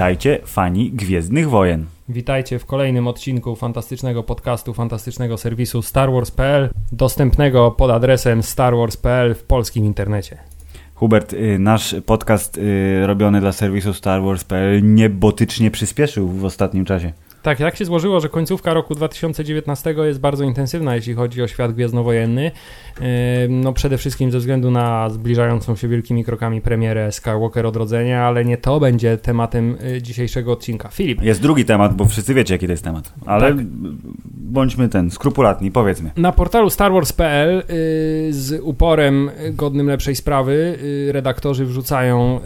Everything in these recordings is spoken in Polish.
Witajcie, fani Gwiezdnych Wojen. Witajcie w kolejnym odcinku fantastycznego podcastu, fantastycznego serwisu Star Wars.pl, dostępnego pod adresem starwars.pl w polskim internecie. Hubert, y, nasz podcast y, robiony dla serwisu Star Wars.pl niebotycznie przyspieszył w ostatnim czasie. Tak, tak się złożyło, że końcówka roku 2019 jest bardzo intensywna, jeśli chodzi o świat gwiezdnowojenny. No przede wszystkim ze względu na zbliżającą się wielkimi krokami premierę Skywalker Odrodzenia, ale nie to będzie tematem y, dzisiejszego odcinka. Filip. Jest drugi temat, bo wszyscy wiecie, jaki to jest temat. Ale tak. bądźmy ten, skrupulatni, powiedzmy. Na portalu starwars.pl y, z uporem godnym lepszej sprawy y, redaktorzy wrzucają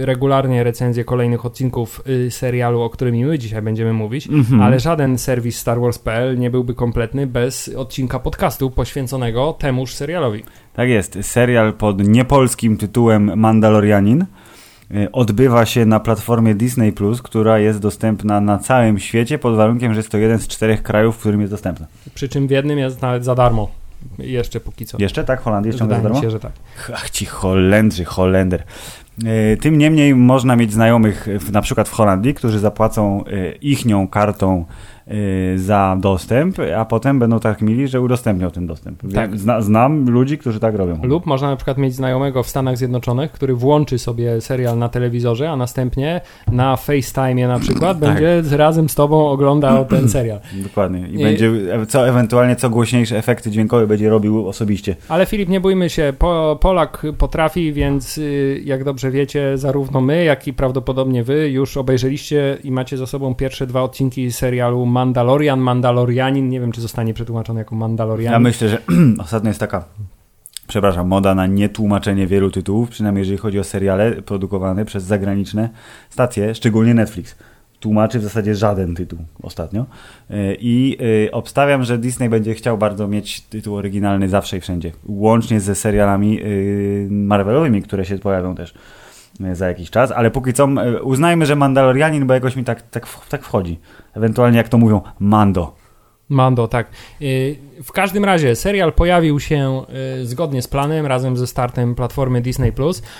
regularnie recenzje kolejnych odcinków serialu, o którym my dzisiaj będziemy mówić, -hmm. ale żaden serwis starwars.pl nie byłby kompletny bez odcinka podcastu poświęconego temuż serialowi. Tak jest. Serial pod niepolskim tytułem Mandalorianin y, odbywa się na platformie Disney Plus, która jest dostępna na całym świecie pod warunkiem, że jest to jeden z czterech krajów, w którym jest dostępna. Przy czym w jednym jest nawet za darmo. Jeszcze póki co. Jeszcze tak? Holandia ciągle za darmo? się, że tak. Ach, ci Holendrzy, Holender. Y, tym niemniej można mieć znajomych na przykład w Holandii, którzy zapłacą y, ichnią kartą za dostęp, a potem będą tak mili, że udostępnią ten dostęp. Tak. Zna, znam ludzi, którzy tak robią. Lub można na przykład mieć znajomego w Stanach Zjednoczonych, który włączy sobie serial na telewizorze, a następnie na FaceTime na przykład tak. będzie razem z tobą oglądał ten serial. Dokładnie. I, I będzie co ewentualnie co głośniejsze efekty dźwiękowe będzie robił osobiście. Ale Filip, nie bójmy się, po, Polak potrafi, więc y, jak dobrze wiecie, zarówno my, jak i prawdopodobnie wy już obejrzeliście i macie za sobą pierwsze dwa odcinki serialu Mandalorian, Mandalorianin, nie wiem czy zostanie przetłumaczony jako Mandalorianin. Ja myślę, że ostatnio jest taka przepraszam, moda na nietłumaczenie wielu tytułów, przynajmniej jeżeli chodzi o seriale produkowane przez zagraniczne stacje, szczególnie Netflix. Tłumaczy w zasadzie żaden tytuł ostatnio. E, I e, obstawiam, że Disney będzie chciał bardzo mieć tytuł oryginalny zawsze i wszędzie. Łącznie ze serialami e, Marvelowymi, które się pojawią też za jakiś czas, ale póki co uznajmy, że Mandalorianin, bo jakoś mi tak, tak, tak wchodzi. Ewentualnie jak to mówią, Mando. Mando, tak. Y, w każdym razie serial pojawił się zgodnie z planem razem ze startem platformy Disney+.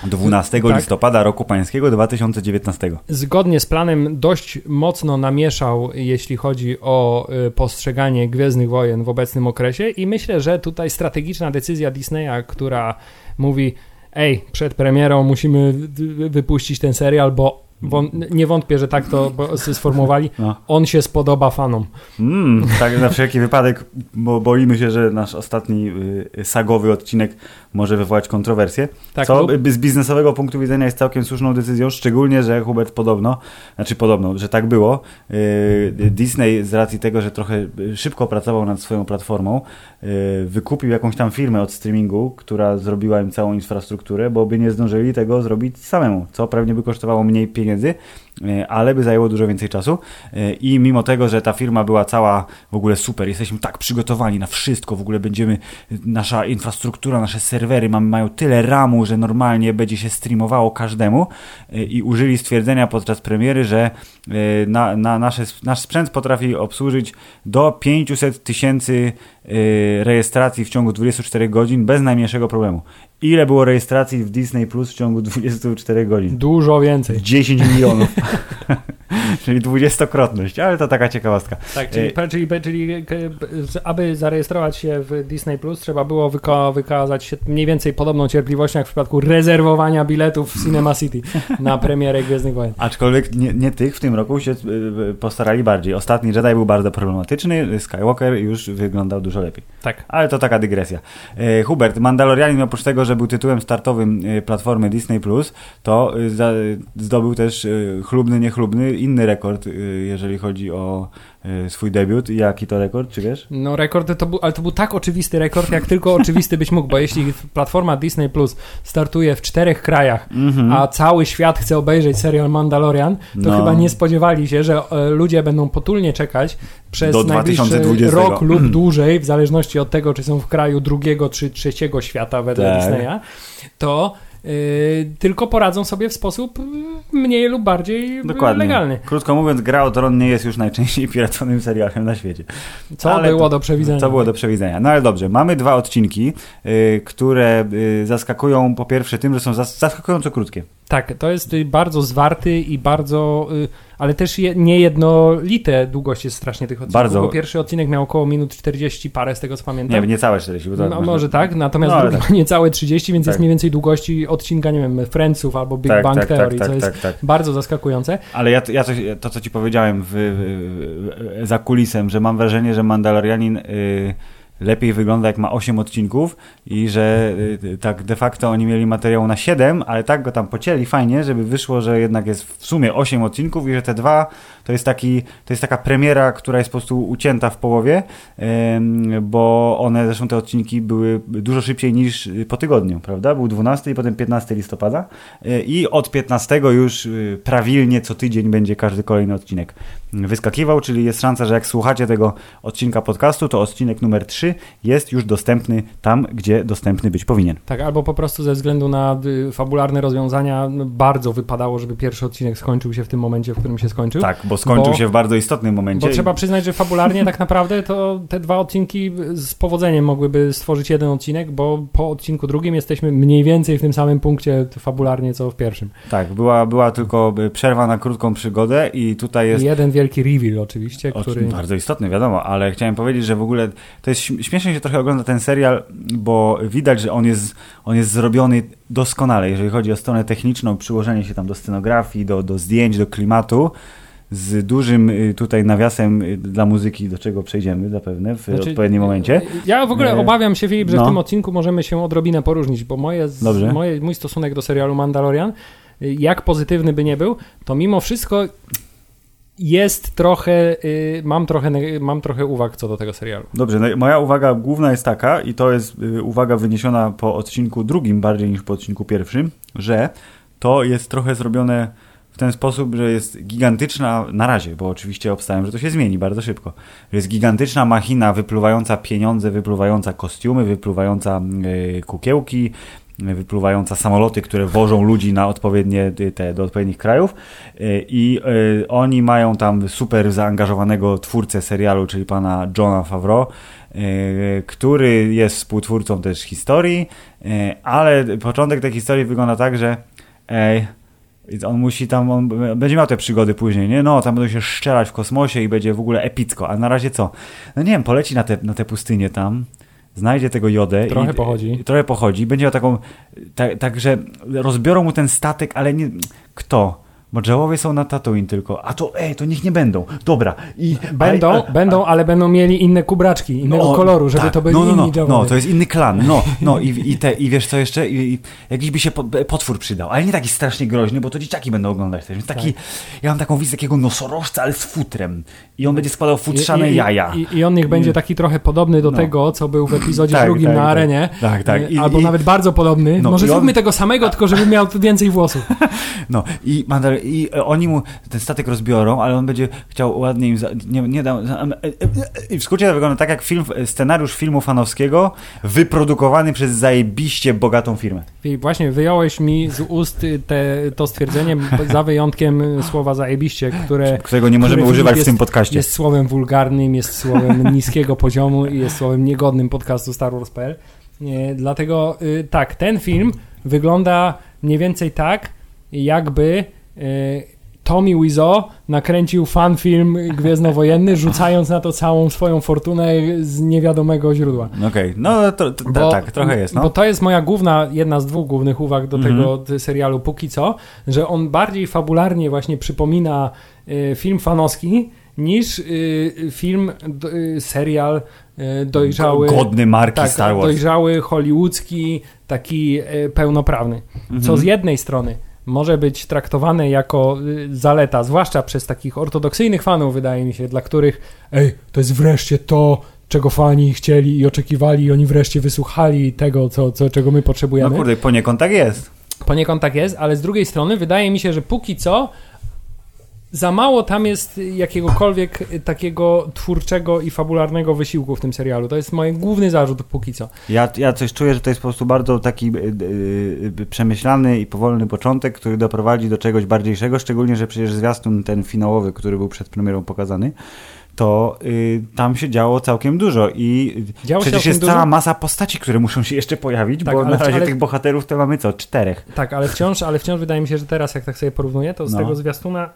12 tak. listopada roku pańskiego 2019. Zgodnie z planem dość mocno namieszał, jeśli chodzi o postrzeganie Gwiezdnych Wojen w obecnym okresie i myślę, że tutaj strategiczna decyzja Disneya, która mówi ej, przed premierą musimy wypuścić ten serial, bo nie wątpię, że tak to sformułowali. No. On się spodoba fanom. Mm, tak na wszelki wypadek, bo boimy się, że nasz ostatni y, sagowy odcinek może wywołać kontrowersje. Tak, co lub... z biznesowego punktu widzenia jest całkiem słuszną decyzją, szczególnie, że Hubert podobno, znaczy podobno, że tak było. Y, Disney z racji tego, że trochę szybko pracował nad swoją platformą, y, wykupił jakąś tam firmę od streamingu, która zrobiła im całą infrastrukturę, bo by nie zdążyli tego zrobić samemu, co pewnie by kosztowało mniej pieniędzy pieniędzy, e, ale by zajęło dużo więcej czasu. E, I mimo tego, że ta firma była cała w ogóle super, jesteśmy tak przygotowani na wszystko, w ogóle będziemy, nasza infrastruktura, nasze serwery mamy, mają tyle ramu, że normalnie będzie się streamowało każdemu e, i użyli stwierdzenia podczas premiery, że na, na nasze, nasz sprzęt potrafi obsłużyć do 500 tysięcy rejestracji w ciągu 24 godzin bez najmniejszego problemu. Ile było rejestracji w Disney Plus w ciągu 24 godzin? Dużo więcej. 10 milionów. czyli dwudziestokrotność, ale to taka ciekawostka. Tak, czyli, e... czyli, czyli aby zarejestrować się w Disney Plus, trzeba było wyka wykazać się mniej więcej podobną cierpliwością jak w przypadku rezerwowania biletów w Cinema City na premierę Gwiezdnych Wojen. Aczkolwiek nie, nie tych w tym roku się e, postarali bardziej. Ostatni Jedi był bardzo problematyczny, Skywalker już wyglądał dużo lepiej. Tak. Ale to taka dygresja. Hubert, Mandalorianin oprócz tego, że był tytułem startowym platformy Disney Plus, to zdobył też chlubny, niechlubny inny rekord, y, jeżeli chodzi o y, swój debiut. Jaki to rekord, czy wiesz? No rekord to był, ale to był tak oczywisty rekord, jak tylko oczywisty być mógł, bo jeśli platforma Disney Plus startuje w czterech krajach, mm -hmm. a cały świat chce obejrzeć serial Mandalorian, to no. chyba nie spodziewali się, że e, ludzie będą potulnie czekać przez Do najbliższy rok lub dłużej, w zależności od tego, czy są w kraju drugiego czy trzeciego świata wedle tak. Disneya, to tylko poradzą sobie w sposób mniej lub bardziej Dokładnie. legalny. Krótko mówiąc, Gra o Tron nie jest już najczęściej piratonym serialem na świecie. Co ale było to, do przewidzenia. Co było do przewidzenia. No ale dobrze, mamy dwa odcinki, które zaskakują po pierwsze tym, że są zaskakująco krótkie. Tak, to jest bardzo zwarty i bardzo, y, ale też niejednolite długość jest strasznie tych odcinków, bardzo. bo pierwszy odcinek miał około minut 40 parę z tego co pamiętam. Nie, niecałe 40. Bo no, może tak, natomiast no, tak. niecałe 30, więc tak. jest mniej więcej długości odcinka, nie wiem, Friendsów albo Big tak, Bang tak, Theory, tak, co jest tak, tak. bardzo zaskakujące. Ale ja, ja coś, to, co ci powiedziałem w, w, za kulisem, że mam wrażenie, że Mandalorianin... Yy, lepiej wygląda, jak ma 8 odcinków i że y, tak de facto oni mieli materiał na 7, ale tak go tam pocięli fajnie, żeby wyszło, że jednak jest w sumie 8 odcinków i że te dwa to jest, taki, to jest taka premiera, która jest po prostu ucięta w połowie, bo one, zresztą te odcinki były dużo szybciej niż po tygodniu, prawda? Był 12 i potem 15 listopada y, i od 15 już y, prawilnie co tydzień będzie każdy kolejny odcinek wyskakiwał, czyli jest szansa, że jak słuchacie tego odcinka podcastu, to odcinek numer 3 jest już dostępny tam, gdzie dostępny być powinien. Tak, albo po prostu ze względu na y, fabularne rozwiązania no, bardzo wypadało, żeby pierwszy odcinek skończył się w tym momencie, w którym się skończył. Tak, bo skończył bo, się w bardzo istotnym momencie. Bo trzeba przyznać, że fabularnie tak naprawdę to te dwa odcinki z powodzeniem mogłyby stworzyć jeden odcinek, bo po odcinku drugim jesteśmy mniej więcej w tym samym punkcie fabularnie, co w pierwszym. Tak, była, była tylko przerwa na krótką przygodę i tutaj jest... Jeden wielki reveal oczywiście, który... Bardzo istotny, wiadomo, ale chciałem powiedzieć, że w ogóle to jest śmiesznie się trochę ogląda ten serial, bo widać, że on jest, on jest zrobiony doskonale, jeżeli chodzi o stronę techniczną, przyłożenie się tam do scenografii, do, do zdjęć, do klimatu, z dużym y, tutaj nawiasem y, dla muzyki, do czego przejdziemy zapewne w znaczy, odpowiednim momencie. Ja w ogóle e, obawiam się, Filip, że no. w tym odcinku możemy się odrobinę poróżnić, bo moje, moje, mój stosunek do serialu Mandalorian, jak pozytywny by nie był, to mimo wszystko jest trochę, y, mam trochę, mam trochę uwag co do tego serialu. Dobrze, no moja uwaga główna jest taka i to jest y, uwaga wyniesiona po odcinku drugim bardziej niż po odcinku pierwszym, że to jest trochę zrobione w ten sposób, że jest gigantyczna, na razie, bo oczywiście obstałem, że to się zmieni bardzo szybko, że jest gigantyczna machina wypluwająca pieniądze, wypluwająca kostiumy, wypluwająca y, kukiełki, wypluwająca samoloty, które wożą ludzi na odpowiednie te, do odpowiednich krajów y, i y, oni mają tam super zaangażowanego twórcę serialu, czyli pana Johna Favreau, y, który jest współtwórcą też historii, ale początek tej historii wygląda tak, że ej, on musi tam, on będzie miał te przygody później, nie? No, tam będą się szczelać w kosmosie i będzie w ogóle epicko. A na razie co? No nie wiem, poleci na te, na te pustynie tam, znajdzie tego jodę. Trochę i, pochodzi. Trochę pochodzi. Będzie miał taką, tak, tak, że rozbiorą mu ten statek, ale nie, kto? Bo Jawowie są na Tatooine tylko. A to, ej, to niech nie będą. Dobra. I, będą, ale, będą, ale będą mieli inne kubraczki, innego no, koloru, żeby tak, to byli no, no, no, inni Jawowie. No, to jest inny klan. No, no i, i, te, i wiesz co jeszcze? I, i, jakiś by się potwór przydał, ale nie taki strasznie groźny, bo to dzieciaki będą oglądać też. Więc taki, tak. ja mam taką wizję takiego nosorożca, ale z futrem. I on będzie składał futrzane I, jaja. I, on niech będzie taki trochę podobny do no. tego, co był w epizodzie tak, drugim tak, na tak. arenie. Tak, tak. albo nawet bardzo podobny. No, Może zróbmy on... tego samego, tylko żeby miał więcej włosów. No i, i oni mu ten statek rozbiorą, ale on będzie chciał ładnie im... Za, nie, nie dał, e, e, e, I w skrócie to wygląda tak jak film, scenariusz filmu fanowskiego wyprodukowany przez zajebiście bogatą firmę. I właśnie wyjąłeś mi z ust te, to stwierdzenie za wyjątkiem słowa zajebiście, które... Którego nie możemy używać jest, w tym podcaście. Jest słowem wulgarnym, jest słowem niskiego poziomu i jest słowem niegodnym podcastu Star Wars.pl. Dlatego y, tak, ten film wygląda mniej więcej tak, jakby Tommy Wiseau nakręcił fanfilm gwiezdnowojenny, rzucając na to całą swoją fortunę z niewiadomego źródła. Okej, okay. no to, to, bo, tak, trochę jest. No. Bo to jest moja główna, jedna z dwóch głównych uwag do mm -hmm. tego serialu póki co, że on bardziej fabularnie właśnie przypomina y, film fanowski niż y, film, y, serial dojrzały. Godny marki tak, Star Wars. Dojrzały, hollywoodzki, taki pełnoprawny. Co mm -hmm. z jednej strony może być traktowane jako y, zaleta, zwłaszcza przez takich ortodoksyjnych fanów, wydaje mi się, dla których ej, to jest wreszcie to, czego fani chcieli i oczekiwali i oni wreszcie wysłuchali tego, co, co, czego my potrzebujemy. No kurde, poniekąd tak jest. Poniekąd tak jest, ale z drugiej strony wydaje mi się, że póki co za mało tam jest jakiegokolwiek takiego twórczego i fabularnego wysiłku w tym serialu. To jest mój główny zarzut póki co. Ja, ja coś czuję, że to jest po prostu bardzo taki yy, przemyślany i powolny początek, który doprowadzi do czegoś bardziejszego, szczególnie, że przecież zwiastun ten finałowy, który był przed premierą pokazany, to y, tam się działo całkiem dużo i działo przecież jest dużo? cała masa postaci, które muszą się jeszcze pojawić, tak, bo na razie ale... tych bohaterów to mamy co? Czterech. Tak, ale wciąż, ale wciąż wydaje mi się, że teraz jak tak sobie porównuję, to z no. tego zwiastuna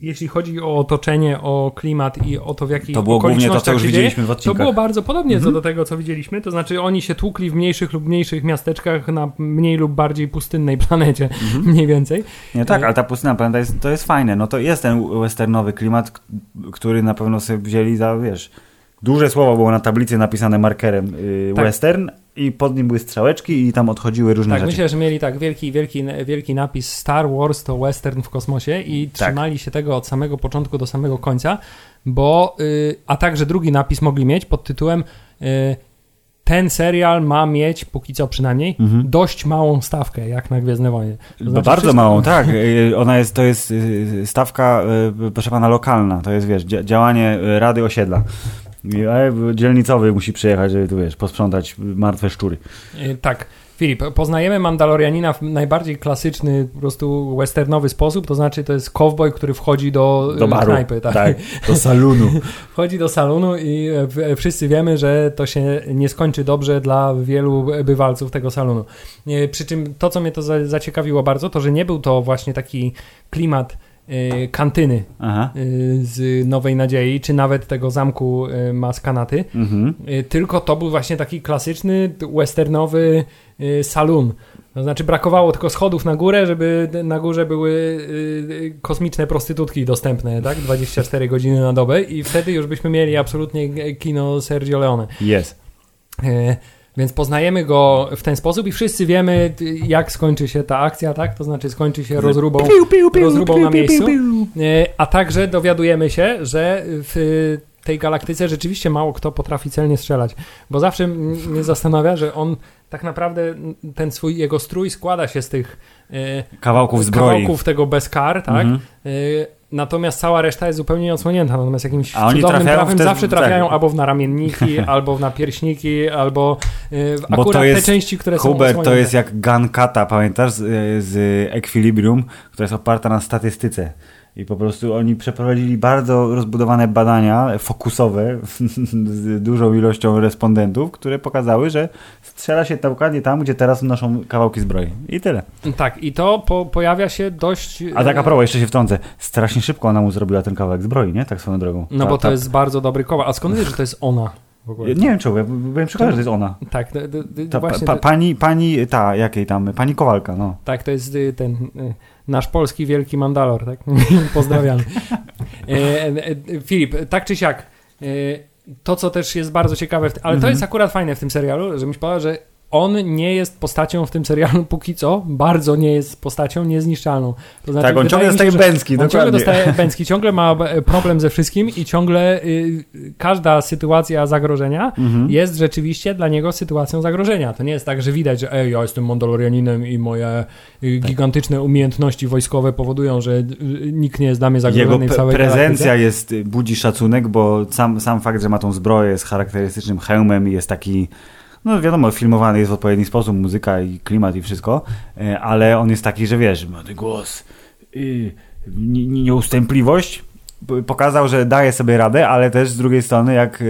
jeśli chodzi o otoczenie, o klimat i o to, w jakich To było głównie to, co już widzieliśmy w odcinkach. To było bardzo podobnie -hmm. co do tego, co widzieliśmy. To znaczy, oni się tłukli w mniejszych lub mniejszych miasteczkach na mniej lub bardziej pustynnej planecie, -hmm. mniej więcej. Nie, tak, ale ta pustynna planeta jest, to jest fajne. No to jest ten westernowy klimat, który na pewno sobie wzięli za, wiesz, duże słowo było na tablicy napisane markerem yy, tak. western, i pod nim były strzałeczki i tam odchodziły różne tak, rzeczy. myślę, że mieli tak wielki, wielki, wielki napis Star Wars to western w kosmosie i tak. trzymali się tego od samego początku do samego końca, bo, yy, a także drugi napis mogli mieć pod tytułem yy, ten serial ma mieć, póki co przynajmniej, mhm. dość małą stawkę, jak na Gwiezdne Wojny. To znaczy bardzo wszystko... małą, tak. Y, ona jest, to jest y, stawka, y, proszę pana, lokalna. To jest, wiesz, działanie Rady Osiedla. Dzielnicowy musi przyjechać, żeby tu wiesz, posprzątać martwe szczury. E, tak. Filip, poznajemy Mandalorianina w najbardziej klasyczny, po prostu westernowy sposób, to znaczy to jest cowboy, który wchodzi do, do baru, knajpy. Tak, tak do salonu. wchodzi do salonu i e, wszyscy wiemy, że to się nie skończy dobrze dla wielu bywalców tego salonu. E, przy czym to, co mnie to zaciekawiło bardzo, to, że nie był to właśnie taki klimat kantyny Aha. Y, z Nowej Nadziei, czy nawet tego zamku y, Maskanaty, mhm. tylko to był właśnie taki klasyczny westernowy saloon. To znaczy brakowało tylko schodów na górę, żeby na górze były kosmiczne prostytutki dostępne, tak? 24 godziny na dobę i wtedy już byśmy mieli absolutnie kino Sergio Leone. Jest. Więc poznajemy go w ten sposób i wszyscy wiemy, jak skończy się ta akcja, tak? To znaczy skończy się rozróbą, rozróbą na miejscu. E, a także dowiadujemy się, że w tej galaktyce rzeczywiście mało kto potrafi celnie strzelać. Bo zawsze mnie zastanawia, że on tak naprawdę ten swój, jego strój składa się z tych e, kawałków zbroi. Kawałków tego bez kar, tak? Mhm. Natomiast cała reszta jest zupełnie odsłonięta. Natomiast jakimś A cudownym trafem te... zawsze trafiają tak. albo w naramienniki, albo w napierśniki, albo y, w Bo akurat jest, te części, które Hubert, są odsłonięte. to jest jak Gankata, pamiętasz, z, z Equilibrium, która jest oparta na statystyce. I po prostu oni przeprowadzili bardzo rozbudowane badania fokusowe z dużą ilością respondentów, które pokazały, że strzela się dokładnie tam, gdzie teraz noszą kawałki zbroi. I tyle. Tak, i to po, pojawia się dość... A tak a propos, jeszcze się wtrącę. Strasznie szybko ona mu zrobiła ten kawałek zbroi, nie? Tak swoją drogą. No ta, bo to ta... jest bardzo dobry kowal. A skąd wiesz, że to jest ona? Nie wiem czemu, ja byłem przekonany, że to jest ona. Tak, to, to, właśnie. Pa, pani, pani, ta, jakiej tam, pani Kowalka, no. Tak, to jest y, ten y, nasz polski wielki Mandalor, tak? Pozdrawiam. E, e, Filip, tak czy siak, e, to co też jest bardzo ciekawe, ale to mhm. jest akurat fajne w tym serialu, że myślę, że on nie jest postacią w tym serialu póki co, bardzo nie jest postacią niezniszczalną. To znaczy, tak, on ciągle dostaje bęcki, on ciągle dostaje bęcki, ciągle ma problem ze wszystkim i ciągle y, każda sytuacja zagrożenia mhm. jest rzeczywiście dla niego sytuacją zagrożenia. To nie jest tak, że widać, że ej, ja jestem Mandalorianinem i moje y, tak. gigantyczne umiejętności wojskowe powodują, że y, nikt nie jest dla mnie zagrożony Jego całej prezencja galaktyce. jest, budzi szacunek, bo sam, sam fakt, że ma tą zbroję z charakterystycznym hełmem i jest taki no wiadomo, filmowany jest w odpowiedni sposób, muzyka i klimat i wszystko, e, ale on jest taki, że wiesz, ma ten głos, yy, nieustępliwość, pokazał, że daje sobie radę, ale też z drugiej strony, jak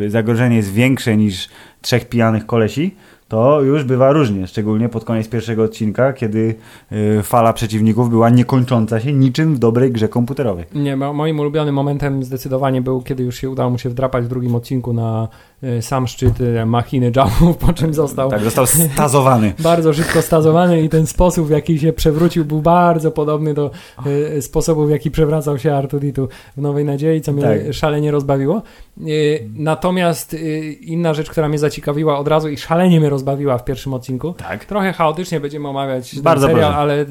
yy, zagrożenie jest większe niż trzech pijanych kolesi, to już bywa różnie, szczególnie pod koniec pierwszego odcinka, kiedy fala przeciwników była niekończąca się niczym w dobrej grze komputerowej. Nie, moim ulubionym momentem zdecydowanie był, kiedy już się udało mu się wdrapać w drugim odcinku na sam szczyt y, machiny Jabów, po czym został... Tak, został stazowany. bardzo szybko stazowany i ten sposób, w jaki się przewrócił, był bardzo podobny do sposobu, w jaki przewracał się Artuditu w Nowej Nadziei, co mnie tak. szalenie rozbawiło. Natomiast inna rzecz, która mnie zaciekawiła od razu i szalenie mnie rozbawiła, rozbawiła w pierwszym odcinku. Tak. Trochę chaotycznie będziemy omawiać Bardzo ten serial, ale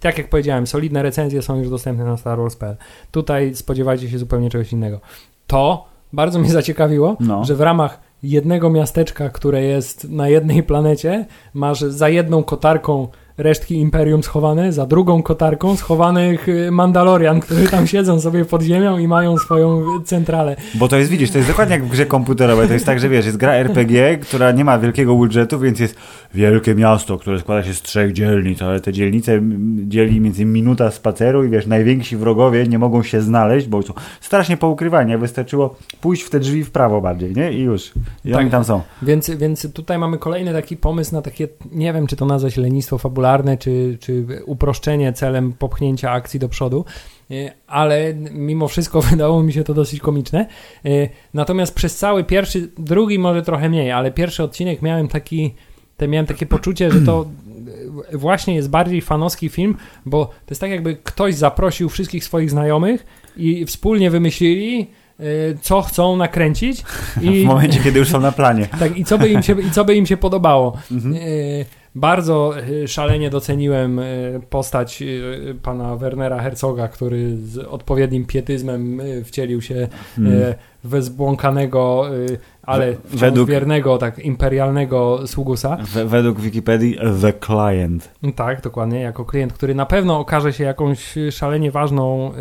tak jak powiedziałem, solidne recenzje są już dostępne na Star Wars.pl. Tutaj spodziewajcie się zupełnie czegoś innego. To bardzo mnie zaciekawiło, no. że w ramach jednego miasteczka, które jest na jednej planecie, masz za jedną kotarką resztki Imperium schowane, za drugą kotarką schowanych y, Mandalorian, którzy tam siedzą sobie pod ziemią i mają swoją centralę. Bo to jest, widzisz, to jest dokładnie jak w grze komputerowej. To jest tak, że wiesz, jest gra RPG, która nie ma wielkiego budżetu, więc jest wielkie miasto, które składa się z trzech dzielnic, ale te dzielnice dzieli między minuta spaceru i wiesz, najwięksi wrogowie nie mogą się znaleźć, bo są strasznie poukrywani. Wystarczyło pójść w te drzwi w prawo bardziej, nie? I już. I tak, oni tam są. Więc, więc tutaj mamy kolejny taki pomysł na takie, nie wiem, czy to nazwać lenistwo fabularne, czy, czy uproszczenie celem popchnięcia akcji do przodu e, ale mimo wszystko wydało mi się to dosyć komiczne. E, natomiast przez cały pierwszy, drugi może trochę mniej, ale pierwszy odcinek miałem taki, te miałem takie poczucie, że to właśnie jest bardziej fanowski film, bo to jest tak jakby ktoś zaprosił wszystkich swoich znajomych i wspólnie wymyślili Y, co chcą nakręcić. I, w momencie, kiedy już są na planie. Tak, i co by im się, i co by im się podobało. Mhm. Bardzo y, szalenie doceniłem postać pana Wernera Herzoga, który z odpowiednim pietyzmem wcielił się hmm. w zbłąkanego, ale według, wiernego, tak imperialnego sługusa. według Wikipedii The Client. Tak, dokładnie, jako klient, który na pewno okaże się jakąś szalenie ważną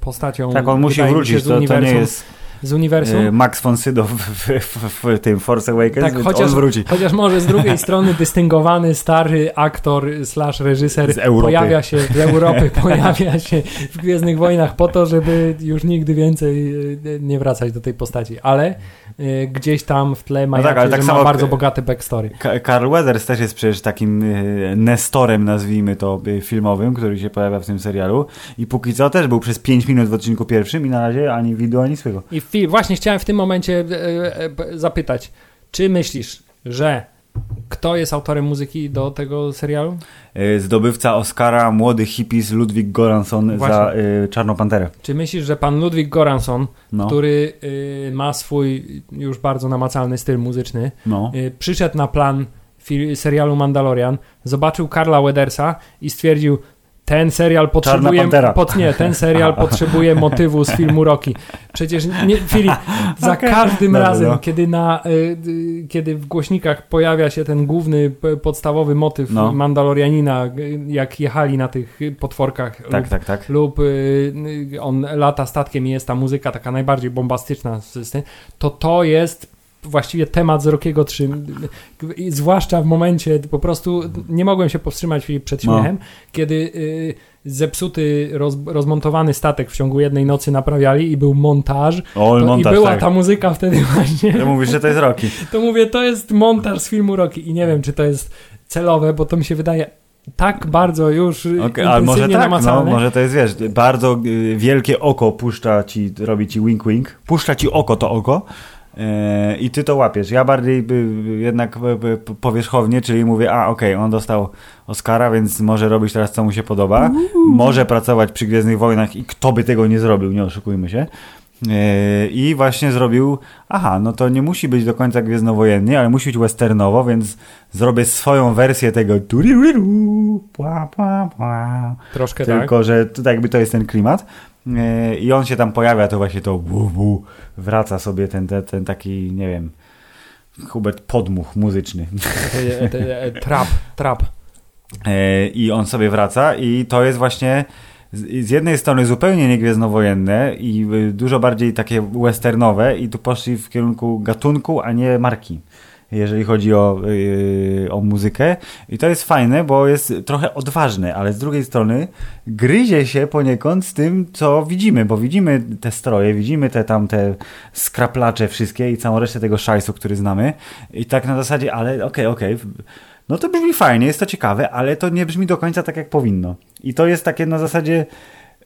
postacią. Tak, on musi wrócić, to, to nie jest z uniwersum. E, Max von Sydow w, w, w, tym Force Awakens, tak, chociaż, on wróci. Chociaż może z drugiej strony dystyngowany stary aktor slash reżyser pojawia się z Europy, pojawia się w Gwiezdnych Wojnach po to, żeby już nigdy więcej e, nie wracać do tej postaci, ale y, gdzieś tam w tle ma, no tak, tak ma bardzo bogate backstory. Karl Weathers też jest przecież takim y, nestorem, nazwijmy to, y, filmowym, który się pojawia w tym serialu i póki co też był przez 5 minut w odcinku pierwszym i na razie ani widu, ani swego. I właśnie chciałem w tym momencie e, e, zapytać, czy myślisz, że kto jest autorem muzyki do tego serialu? E, zdobywca Oscara, młody hippies Ludwik Goranson Właśnie. za y, Czarną Panterę. Czy myślisz, że pan Ludwik Goranson, no. który y, ma swój już bardzo namacalny styl muzyczny, no. y, przyszedł na plan serialu Mandalorian, zobaczył Karla Wedersa i stwierdził, ten serial potrzebuje. Pod, nie, ten serial potrzebuje motywu z filmu Rocky. Przecież nie, Filip, za okay. każdym Dobrze, razem, no. kiedy, na, y, kiedy w głośnikach pojawia się ten główny, podstawowy motyw no. Mandalorianina, jak jechali na tych potworkach, tak, lub, tak, tak. lub y, on lata statkiem i jest ta muzyka taka najbardziej bombastyczna, to to jest właściwie temat z Rockiego 3, zwłaszcza w momencie, po prostu nie mogłem się powstrzymać przed no. śmiechem, no. kiedy y, zepsuty, roz, rozmontowany statek w ciągu jednej nocy naprawiali i był montaż, o, to, montaż i była tak. ta muzyka wtedy właśnie. To mówisz, że to jest Rocky. To mówię, to jest montaż z filmu Rocky i nie wiem, czy to jest celowe, bo to mi się wydaje tak bardzo już okay, ale może tak, no, może to jest, wiesz, bardzo y, wielkie oko puszcza ci, robi ci wink wink, puszcza ci oko to oko, i ty to łapiesz. Ja bardziej jednak powierzchownie, czyli mówię, a okej, okay, on dostał Oscara, więc może robić teraz co mu się podoba, może pracować przy Gwiezdnych Wojnach i kto by tego nie zrobił, nie oszukujmy się. E, I właśnie zrobił, aha, no to nie musi być do końca gwiezdnowojennie, ale musi być westernowo, więc zrobię swoją wersję tego Troszkę Tylko, tak. Tylko, że tutaj jakby to jest ten klimat. E, i on się tam pojawia, to właśnie to bu, bu, wraca sobie ten, ten, ten taki, nie wiem, Hubert podmuch muzyczny. E, trap, trap. E, I on sobie wraca i to jest właśnie z jednej strony zupełnie niegwiezdnowojenne i dużo bardziej takie westernowe i tu poszli w kierunku gatunku, a nie marki jeżeli chodzi o, yy, o muzykę. I to jest fajne, bo jest trochę odważne, ale z drugiej strony gryzie się poniekąd z tym, co widzimy, bo widzimy te stroje, widzimy te tam te skraplacze wszystkie i całą resztę tego szajsu, który znamy. I tak na zasadzie, ale okej, okay, okej. Okay. No to brzmi fajnie, jest to ciekawe, ale to nie brzmi do końca tak, jak powinno. I to jest takie na zasadzie,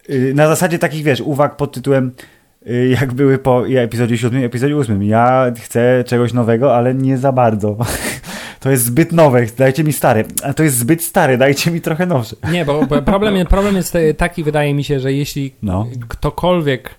yy, na zasadzie takich, wiesz, uwag pod tytułem jak były po epizodzie 7 i epizodzie 8. Ja chcę czegoś nowego, ale nie za bardzo. To jest zbyt nowe, dajcie mi stare. A to jest zbyt stare, dajcie mi trochę nowsze. Nie, bo problem, problem jest taki, wydaje mi się, że jeśli no. ktokolwiek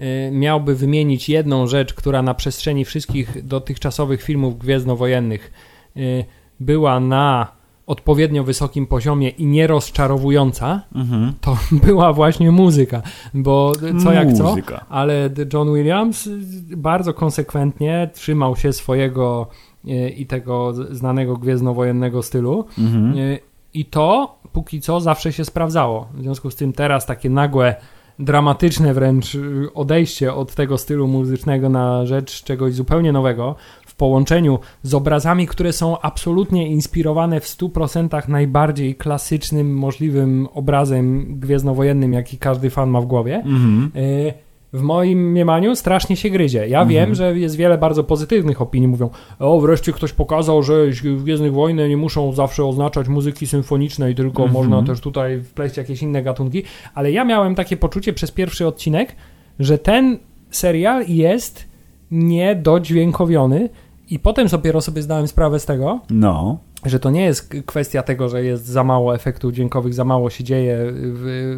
y, miałby wymienić jedną rzecz, która na przestrzeni wszystkich dotychczasowych filmów gwiezdnowojennych y, była na odpowiednio wysokim poziomie i nie rozczarowująca, mhm. to była właśnie muzyka, bo co jak co, ale John Williams bardzo konsekwentnie trzymał się swojego e, i tego znanego gwiezdnowojennego stylu mhm. E, I to póki co zawsze się sprawdzało. W związku z tym teraz takie nagłe, dramatyczne wręcz y, odejście od tego stylu muzycznego na rzecz czegoś zupełnie nowego, połączeniu z obrazami, które są absolutnie inspirowane w 100% najbardziej klasycznym możliwym obrazem gwiezdnowojennym, jaki każdy fan ma w głowie. Mm -hmm. y w moim mniemaniu strasznie się gryzie. Ja mhm. wiem, że jest wiele bardzo pozytywnych opinii. Mówią, o wreszcie ktoś pokazał, że Gwiezdnych Wojny nie muszą zawsze oznaczać muzyki symfonicznej, tylko mhm. można też tutaj wpleść jakieś inne gatunki. Ale ja miałem takie poczucie przez pierwszy odcinek, że ten serial jest niedodźwiękowiony i potem dopiero sobie zdałem sprawę z tego, no. że to nie jest kwestia tego, że jest za mało efektów dźwiękowych, za mało się dzieje w,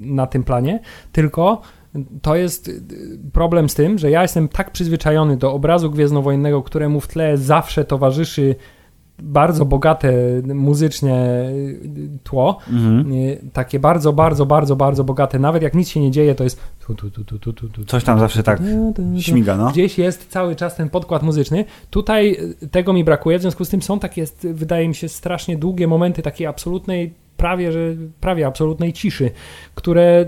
na tym planie, tylko to jest problem z tym, że ja jestem tak przyzwyczajony do obrazu gwiezdnowojennego, któremu w tle zawsze towarzyszy bardzo bogate muzycznie tło, mhm. Y, takie bardzo, bardzo, bardzo, bardzo bogate, nawet jak nic się nie dzieje, to jest tu, tu, tu, tu, tu, tu, coś tam zawsze tak śmiga, no. Gdzieś jest cały czas ten podkład muzyczny. Tutaj tego mi brakuje, w związku z tym są takie, wydaje mi się, strasznie długie momenty takiej absolutnej prawie, że prawie absolutnej ciszy, które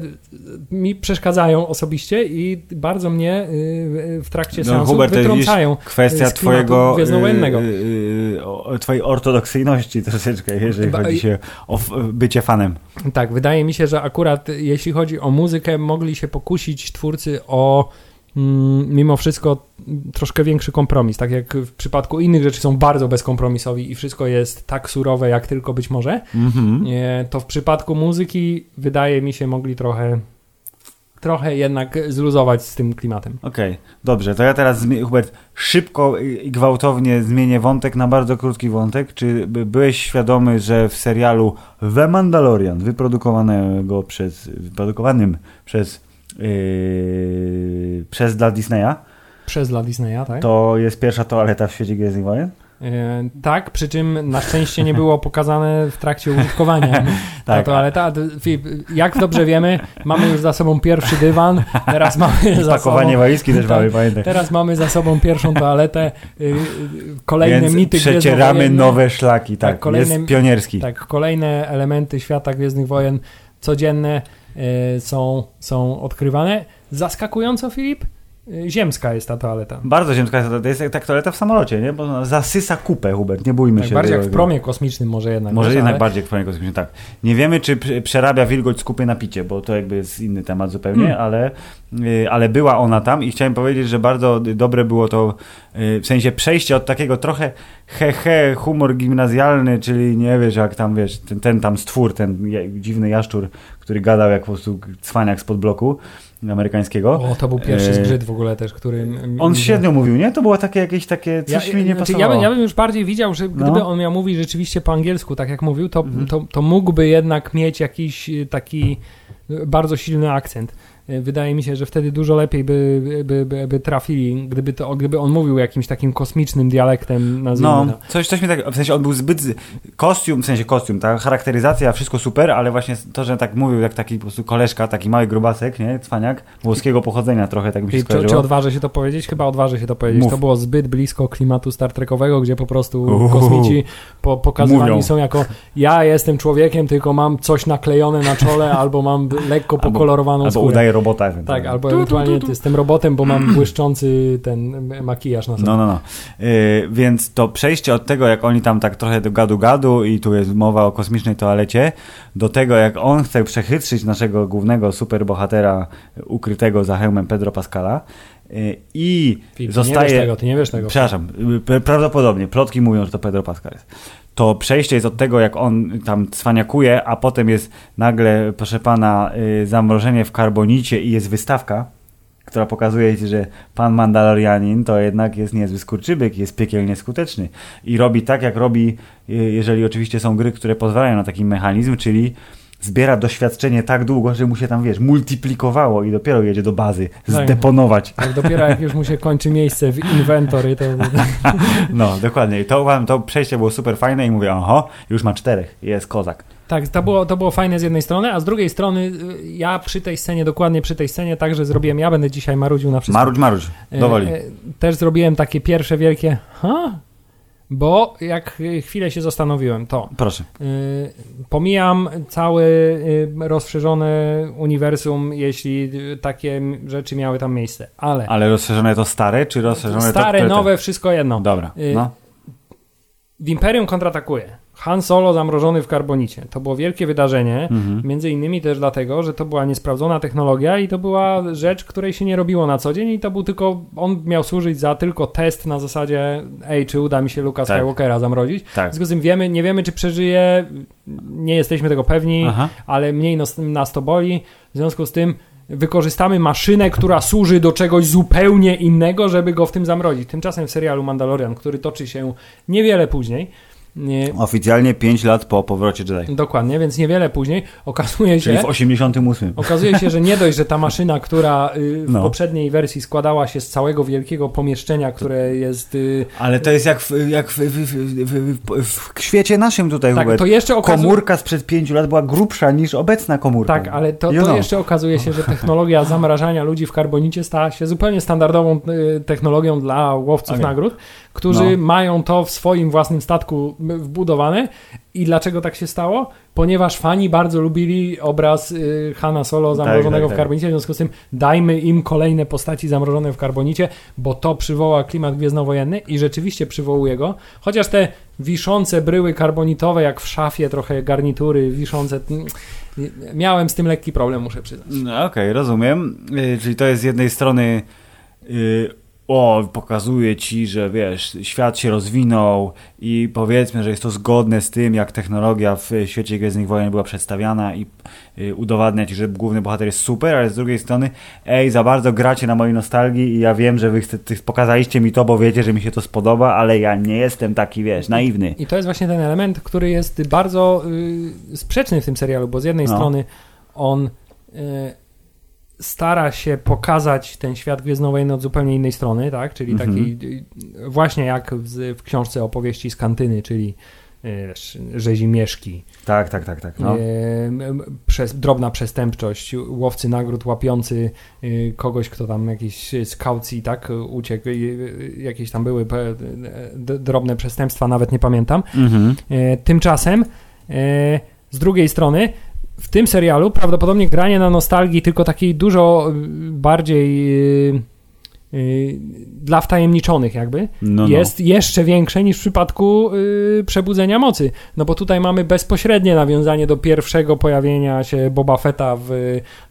mi przeszkadzają osobiście i bardzo mnie y, w trakcie no, seansu Hubert, wytrącają kwestia twojego yy, twojej ortodoksyjności troszeczkę, jeżeli Ba chodzi się o bycie fanem. Tak, wydaje mi się, że akurat jeśli chodzi o muzykę, mogli się pokusić twórcy o mimo wszystko troszkę większy kompromis. Tak jak w przypadku innych rzeczy są bardzo bezkompromisowi i wszystko jest tak surowe, jak tylko być może, mm-hmm. to w przypadku muzyki wydaje mi się mogli trochę trochę jednak zluzować z tym klimatem. Okej, okay, dobrze. To ja teraz, Hubert, szybko i gwałtownie zmienię wątek na bardzo krótki wątek. Czy byłeś świadomy, że w serialu The Mandalorian, wyprodukowanego przez, wyprodukowanym przez yy, przez dla Disneya. Przez dla Disneya, tak. To jest pierwsza toaleta w świecie Gwiezdnych Wojen? Yy, tak, przy czym na szczęście nie było pokazane w trakcie użytkowania ta tak. toaleta. Jak dobrze wiemy, mamy już za sobą pierwszy dywan, teraz mamy za sobą... walizki też mamy, pamiętaj. Teraz mamy za sobą pierwszą toaletę, yy, kolejne Więc mity przecieramy nowe szlaki, tak, tak kolejne, jest pionierski. Tak, kolejne elementy świata Gwiezdnych Wojen codzienne są, są odkrywane. Zaskakująco, Filip, y, ziemska jest ta toaleta. Bardzo ziemska jest to jest jak toaleta w samolocie, nie? Bo zasysa kupę, Hubert, nie bójmy tak, się. Bardziej jak w promie kosmicznym może jednak. Może wiesz, jednak ale... bardziej jak w promie kosmicznym, tak. Nie wiemy, czy przerabia wilgoć z kupy na picie, bo to jakby jest inny temat zupełnie, hmm. ale, y, ale była ona tam i chciałem powiedzieć, że bardzo dobre było to w sensie przejście od takiego trochę he-he, humor gimnazjalny, czyli nie wiesz, jak tam, wiesz, ten, ten tam stwór, ten dziwny jaszczur, który gadał jak po prostu cwaniak spod bloku amerykańskiego. O, to był pierwszy e, zgrzyt w ogóle też, który... On średnio mówił, nie? To było takie jakieś takie, coś ja, mi nie znaczy, pasowało. Ja bym, ja bym już bardziej widział, że gdyby no. on miał mówić rzeczywiście po angielsku, tak jak mówił, to, mhm. to, to mógłby jednak mieć jakiś taki bardzo silny akcent. Wydaje mi się, że wtedy dużo lepiej by, by, by, by trafili, gdyby, to, gdyby on mówił jakimś takim kosmicznym dialektem, nazwijmy No, coś, coś mi tak, w sensie on był zbyt, kostium, w sensie kostium, ta charakteryzacja, wszystko super, ale właśnie to, że tak mówił jak taki po prostu koleżka, taki mały grubasek, nie, cwaniak, włoskiego pochodzenia trochę, tak mi się czy, czy odważę się to powiedzieć? Chyba odważę się to powiedzieć. Mów. To było zbyt blisko klimatu Star Trekowego, gdzie po prostu Uhu. kosmici po, pokazywani Mówią. są jako ja jestem człowiekiem, tylko mam coś naklejone na czole, albo mam lekko pokolorowaną albo, skórę. Albo robota. Tak, albo ewentualnie jestem robotem, bo mam błyszczący ten makijaż na sobie. No, no, no. Yy, więc to przejście od tego, jak oni tam tak trochę do gadu-gadu i tu jest mowa o kosmicznej toalecie, do tego, jak on chce przechytrzyć naszego głównego superbohatera ukrytego za hełmem Pedro Pascala, y, i Filip, zostaje. Nie wiesz tego, ty nie wiesz tego. Przepraszam, y, prawdopodobnie, plotki mówią, że to Pedro Pascal jest to przejście jest od tego, jak on tam cwaniakuje, a potem jest nagle, proszę pana, y, zamrożenie w karbonicie i jest wystawka, która pokazuje ci, że pan Mandalorianin to jednak jest niezły skurczybyk, jest piekielnie skuteczny i robi tak, jak robi, y, jeżeli oczywiście są gry, które pozwalają na taki mechanizm, czyli zbiera doświadczenie tak długo, że mu się tam, wiesz, multiplikowało i dopiero jedzie do bazy tak. zdeponować. Tak, dopiero jak już mu się kończy miejsce w inwentory, to... no, dokładnie. I to, to przejście było super fajne i mówię, oho, już ma czterech, jest kozak. Tak, to było, to było fajne z jednej strony, a z drugiej strony y, ja przy tej scenie, dokładnie przy tej scenie, także zrobiłem, ja będę dzisiaj marudził na wszystko. Marudź, marudź, dowoli. E, też zrobiłem takie pierwsze wielkie, ha, Bo jak chwilę się zastanowiłem, to. Proszę. Y, pomijam całe y, rozszerzone uniwersum, jeśli takie rzeczy miały tam miejsce, ale. Ale rozszerzone to stare, czy rozszerzone stare, to. Stare, nowe, wszystko jedno. Dobra. Y, no. W Imperium kontratakuje. Han Solo zamrożony w karbonicie. To było wielkie wydarzenie, mhm. między innymi też dlatego, że to była niesprawdzona technologia i to była rzecz, której się nie robiło na co dzień i to był tylko, on miał służyć za tylko test na zasadzie ej, czy uda mi się Luka tak. Skywalkera zamrozić. Tak. W związku z tym wiemy, nie wiemy, czy przeżyje, nie jesteśmy tego pewni, Aha. ale mniej nas, nas to boli. W związku z tym wykorzystamy maszynę, która służy do czegoś zupełnie innego, żeby go w tym zamrozić. Tymczasem w serialu Mandalorian, który toczy się niewiele później, nie... Oficjalnie 5 lat po powrocie Jedi. Dokładnie, więc niewiele później okazuje się... Czyli w 88. Okazuje się, że nie dość, że ta maszyna, która y, w no. poprzedniej wersji składała się z całego wielkiego pomieszczenia, które jest... Y, Ale to jest jak w, jak w, w, w świecie naszym tutaj, tak, Hubert. to jeszcze okazuje... Komórka sprzed 5 lat była grubsza niż obecna komórka. Tak, ale to, to jeszcze okazuje się, że technologia zamrażania ludzi w karbonicie stała się zupełnie standardową y, technologią dla łowców okay. nagród którzy no. mają to w swoim własnym statku wbudowane. I dlaczego tak się stało? Ponieważ fani bardzo lubili obraz y, Hanna Solo tak, zamrożonego tak, tak, w karbonicie, w związku z tym dajmy im kolejne postaci zamrożone w karbonicie, bo to przywoła klimat gwiezdnowojenny i rzeczywiście przywołuje go. Chociaż te wiszące bryły karbonitowe, jak w szafie, trochę garnitury wiszące, miałem z tym lekki problem, muszę przyznać. No, Okej, okay, rozumiem. Y, czyli to jest z jednej strony y, o, pokazuje ci, że wiesz, świat się rozwinął i powiedzmy, że jest to zgodne z tym, jak technologia w świecie Gwiezdnych Wojen była przedstawiana i y, udowadnia ci, że główny bohater jest super, ale z drugiej strony, ej, za bardzo gracie na mojej nostalgii i ja wiem, że wy pokazaliście mi to, bo wiecie, że mi się to spodoba, ale ja nie jestem taki, wiesz, naiwny. I to jest właśnie ten element, który jest bardzo y, sprzeczny w tym serialu, bo z jednej no. strony on y, stara się pokazać ten świat Gwiezdnowojenny od zupełnie innej strony, tak? Czyli mhm. taki właśnie jak w, w, książce opowieści z kantyny, czyli e, rzezimieszki. Tak, tak, tak, tak. No. E, przez, drobna przestępczość, łowcy nagród łapiący e, kogoś, kto tam jakiś z kaucji, tak, uciekł, jakieś tam były drobne przestępstwa, nawet nie pamiętam. Mhm. Tymczasem z drugiej strony w tym serialu prawdopodobnie granie na nostalgii, tylko takiej dużo y, bardziej y, Y, dla wtajemniczonych jakby no, no. jest jeszcze większe niż w przypadku y, Przebudzenia Mocy. No bo tutaj mamy bezpośrednie nawiązanie do pierwszego pojawienia się Boba Fetta w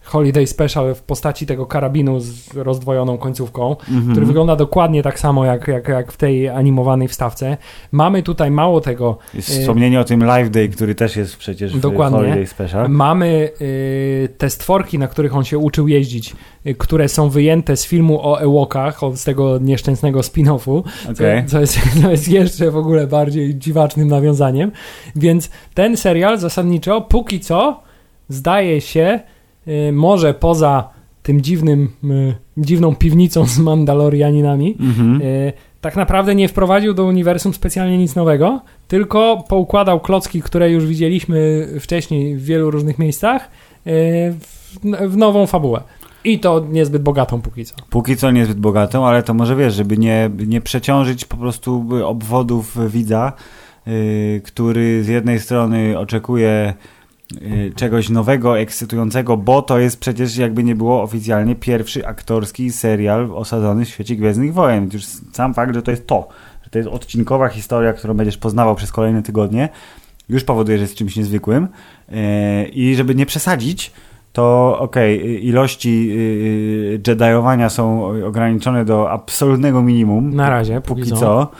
Holiday Special w postaci tego karabinu z rozdwojoną końcówką, mm -hmm. który wygląda dokładnie tak samo jak, jak, jak w tej animowanej wstawce. Mamy tutaj mało tego... Jest y, wspomnienie o tym Live Day, który też jest przecież w dokładnie. Holiday Special. Mamy y, te stworki, na których on się uczył jeździć, y, które są wyjęte z filmu o Ewok z tego nieszczęsnego spin-offu, okay. co, co, jest, co jest jeszcze w ogóle bardziej dziwacznym nawiązaniem. Więc ten serial zasadniczo póki co zdaje się, może poza tym dziwnym, y, dziwną piwnicą z Mandalorianinami, mm-hmm. y, tak naprawdę nie wprowadził do uniwersum specjalnie nic nowego, tylko poukładał klocki, które już widzieliśmy wcześniej w wielu różnych miejscach, y, w, nową fabułę. I to niezbyt bogatą póki co. Póki co niezbyt bogatą, ale to może wiesz, żeby nie, nie przeciążyć po prostu obwodów widza, yy, który z jednej strony oczekuje czegoś nowego, ekscytującego, bo to jest przecież jakby nie było oficjalnie pierwszy aktorski serial osadzony w świecie Gwiezdnych Wojen. Już sam fakt, że to jest to, że to jest odcinkowa historia, którą będziesz poznawał przez kolejne tygodnie, już powoduje, że jest czymś niezwykłym. Yy, I żeby nie przesadzić, to okej, okay, ilości yy, Jediowania są ograniczone do absolutnego minimum. Na razie, póki co.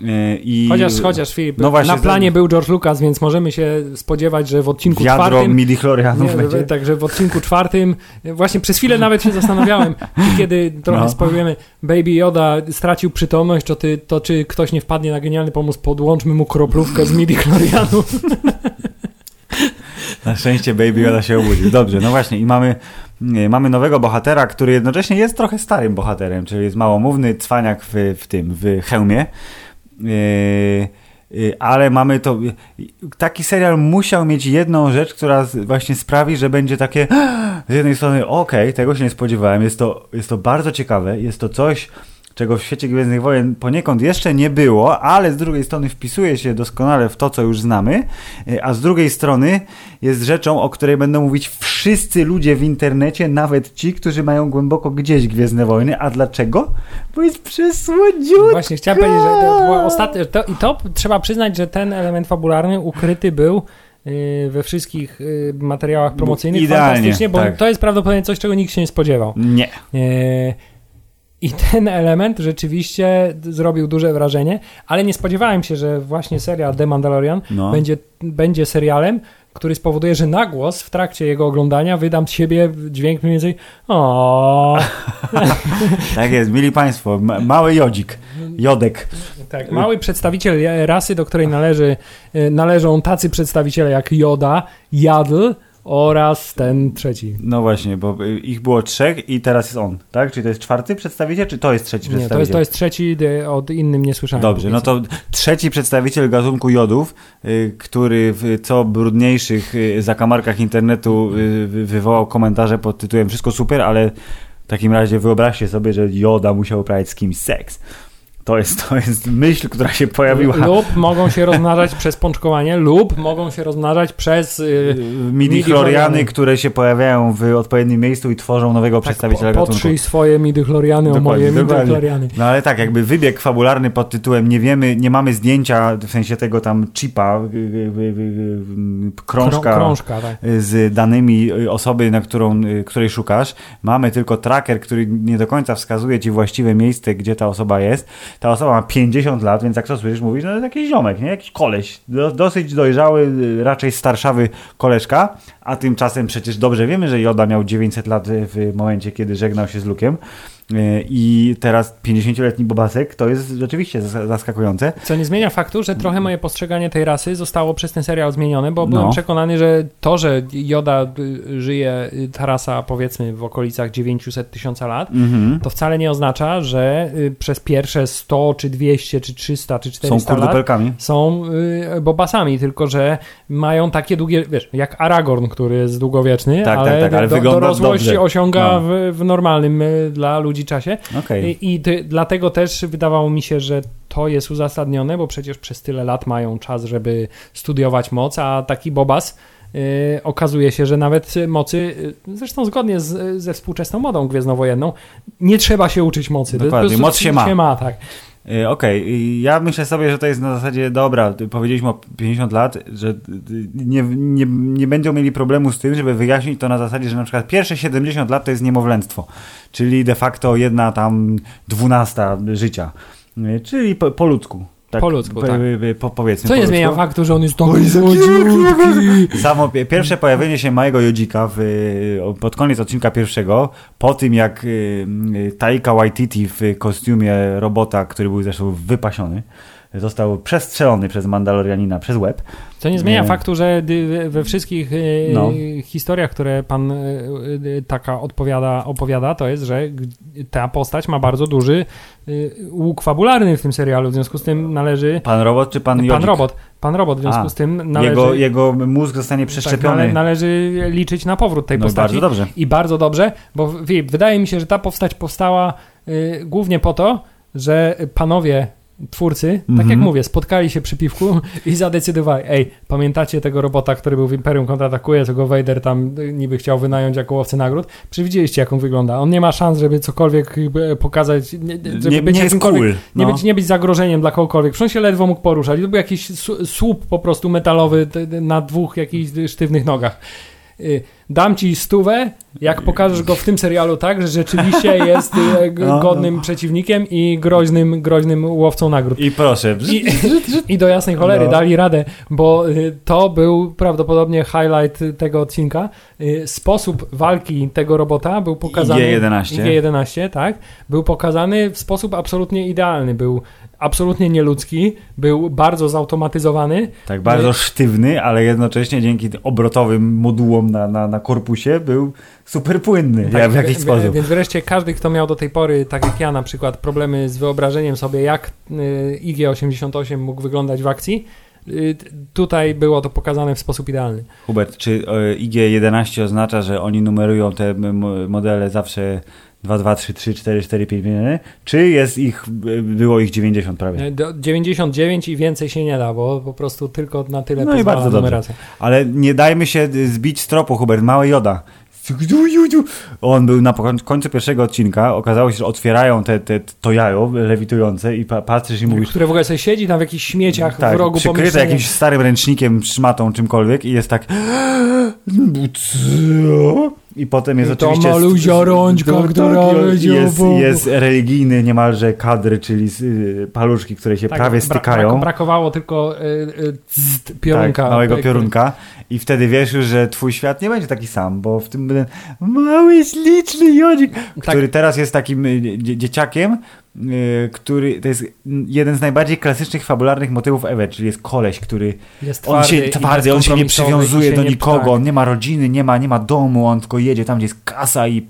Y, I... Chociaż, chociaż Filip, no na planie był George Lucas, więc możemy się spodziewać, że w odcinku Wiadro czwartym... midi chlorianów będzie. Także w odcinku czwartym, właśnie przez chwilę nawet się zastanawiałem, kiedy trochę no. spowiemy, Baby Yoda stracił przytomność, to, ty, to czy ktoś nie wpadnie na genialny pomysł, podłączmy mu kroplówkę z midi chlorianów. Na szczęście Baby Yoda się obudził. Dobrze, no właśnie i mamy, mamy nowego bohatera, który jednocześnie jest trochę starym bohaterem, czyli jest małomówny cwaniak w, w tym, w hełmie. Yy, yy, ale mamy to. Taki serial musiał mieć jedną rzecz, która właśnie sprawi, że będzie takie z jednej strony, okej, okay, tego się nie spodziewałem, jest to, jest to bardzo ciekawe, jest to coś, czego w świecie Gwiezdnych Wojen poniekąd jeszcze nie było, ale z drugiej strony wpisuje się doskonale w to, co już znamy, e, a z drugiej strony jest rzeczą, o której będą mówić wszyscy ludzie w internecie, nawet ci, którzy mają głęboko gdzieś Gwiezdne Wojny. A dlaczego? Bo jest przesłodziutka. Właśnie, chciałem powiedzieć, że to ostatnie, to, i to trzeba przyznać, że ten element fabularny ukryty był y, we wszystkich y, materiałach promocyjnych Idealnie, fantastycznie, bo tak. to jest prawdopodobnie coś, czego nikt się nie spodziewał. Nie. I ten element rzeczywiście zrobił duże wrażenie, ale nie spodziewałem się, że właśnie serial The Mandalorian no. będzie, będzie serialem, który spowoduje, że na głos w trakcie jego oglądania wydam z siebie dźwięk mniej więcej o. tak jest, mili Państwo, mały jodzik, jodek. Tak, mały przedstawiciel rasy, do której należy, y, należą tacy przedstawiciele jak Joda, Jadl, oraz ten trzeci. No właśnie, bo ich było trzech i teraz jest on, tak? Czyli to jest czwarty przedstawiciel, czy to jest trzeci nie, przedstawiciel? Nie, to jest, to jest trzeci, od innym nie słyszałem. Dobrze, no to trzeci przedstawiciel gatunku jodów, y, który w co brudniejszych y, zakamarkach internetu y, wywołał komentarze pod tytułem wszystko super, ale w takim razie wyobraźcie sobie, że Joda musiał uprawiać z kimś seks. To jest, to jest myśl, która się pojawiła. Lub mogą się rozmnażać przez pączkowanie, lub mogą się rozmnażać przez yy, midi-chloriany, które się pojawiają w odpowiednim miejscu i tworzą nowego tak, przedstawiciela po, gatunku. Potrzyj swoje midi-chloriany o moje midi-chloriany. No ale tak, jakby wybieg fabularny pod tytułem nie wiemy, nie mamy zdjęcia, w sensie tego tam chipa, krążka, krążka tak. z danymi osoby, na którą, której szukasz. Mamy tylko tracker, który nie do końca wskazuje ci właściwe miejsce, gdzie ta osoba jest ta osoba ma 50 lat, więc jak to słyszysz, mówisz, no to jest jakiś ziomek, nie? jakiś koleś, dosyć dojrzały, raczej starszawy koleżka, a tymczasem przecież dobrze wiemy, że Joda miał 900 lat w momencie, kiedy żegnał się z Lukiem. E, I teraz 50-letni Bobasek to jest rzeczywiście zaskakujące. Co nie zmienia faktu, że trochę moje postrzeganie tej rasy zostało przez ten serial zmienione, bo byłem no. przekonany, że to, że Joda y, żyje, y, ta rasa powiedzmy w okolicach 900 tysiąca lat, mm-hmm. to wcale nie oznacza, że y, przez pierwsze 100 czy 200 czy 300 czy 400 są lat są Bobasami, tylko że mają takie długie, wiesz, jak Aragorn, który jest długowieczny, tak, ale, tak, tak, ale do, dorosłość dobrze. osiąga no. w, w normalnym dla ludzi ludzi czasie. Okay. I, i dlatego też wydawało mi się, że to jest uzasadnione, bo przecież przez tyle lat mają czas, żeby studiować moc, a taki Bobas yy, okazuje się, że nawet mocy, y, zresztą zgodnie z, ze współczesną modą gwiezdnowojenną, nie trzeba się uczyć mocy. Dokładnie, moc się ma. Się ma tak. Y, okej, okay. ja myślę sobie, że to jest na zasadzie dobra. Powiedzieliśmy o 50 lat, że nie, nie, nie będą mieli problemu z tym, żeby wyjaśnić to na zasadzie, że na przykład pierwsze 70 lat to jest niemowlęctwo, czyli de facto jedna tam dwunasta życia, y, czyli po, po ludzku. Tak, po ludzku, tak. Po, powiedzmy, Co nie zmienia faktu, że on jest taki Samo pierwsze pojawienie się małego Jodzika w, pod koniec odcinka pierwszego, po tym jak y, Taika Waititi w kostiumie robota, który był zresztą wypasiony, został przestrzelony przez Mandalorianina przez łeb. Co nie zmienia nie. faktu, że we wszystkich e, no. historiach, które pan e, e, taka odpowiada, opowiada, to jest, że ta postać ma bardzo duży łuk fabularny w tym serialu, w związku z tym należy... Pan Robot czy pan Jodzik? Pan Robot. Pan Robot, w związku A, z tym należy... Jego, jego mózg zostanie przeszczepiony. Tak, należy liczyć na powrót tej no postaci. bardzo dobrze. I bardzo dobrze, bo wydaje mi się, że ta postać powstała głównie po to, że panowie twórcy, mm -hmm. tak jak mhm. mówię, spotkali się przy piwku i zadecydowali, ej, pamiętacie tego robota, który był w Imperium kontratakuje, co go Vader tam niby chciał wynająć jako łowcy nagród? Przewidzieliście, jak on wygląda. On nie ma szans, żeby cokolwiek e, pokazać, żeby nie, być nie cool. no. nie, być, nie być zagrożeniem dla kogokolwiek. Przecież się ledwo mógł poruszać. To był jakiś słup po prostu metalowy na dwóch jakichś sztywnych nogach. Y, dam ci stówę, jak pokażesz go w tym serialu tak, że rzeczywiście jest y, no, godnym no. przeciwnikiem i groźnym, groźnym łowcą nagród. I proszę. I, i do jasnej cholery no. dali radę, bo y, to był prawdopodobnie highlight tego odcinka. Sposób walki tego robota był pokazany... G11. G11, tak. Był pokazany w sposób absolutnie idealny. Był absolutnie nieludzki, był bardzo zautomatyzowany. Tak, bardzo sztywny, ale jednocześnie dzięki obrotowym modułom na, na, na korpusie był super płynny tak, w jakiś sposób. Więc wreszcie każdy, kto miał do tej pory, tak jak ja na przykład, problemy z wyobrażeniem sobie, jak y, IG-88 mógł wyglądać w akcji, y, tutaj było to pokazane w sposób idealny. Hubert, czy IG-11 oznacza, że oni numerują te modele zawsze 2, 2, 3, 3, 4, 4, 5, 5, czy jest ich, było ich 90 prawie? 99 i więcej się nie da, bo po prostu tylko na tyle no i bardzo numeracja. Dobrze. Ale nie dajmy się zbić z tropu, Hubert, małe joda. On był na końcu pierwszego odcinka, okazało się, że otwierają te, te, to jajo lewitujące i patrzysz i mówisz... Które w ogóle sobie siedzi tam w jakichś śmieciach tak, w rogu przykryte jakimś starym ręcznikiem, szmatą, czymkolwiek i jest tak... I potem jest I to oczywiście... Maluzia rączka, tak, która jest, jest religijny niemalże kadry, czyli y, paluszki, które się tak, prawie stykają. Bra brakowało tylko y, y, czt, piorunka. Tak, małego piorunka. I wtedy wiesz już, że twój świat nie będzie taki sam, bo w tym mały, śliczny jodzik, tak. który teraz jest takim y, dzieciakiem, który to jest jeden z najbardziej klasycznych fabularnych motywów ever, czyli jest koleś, który jest twardy, on się twardy, on się nie przywiązuje się do nikogo, on nie ma rodziny, nie ma, nie ma domu, on tylko jedzie tam, gdzie jest kasa i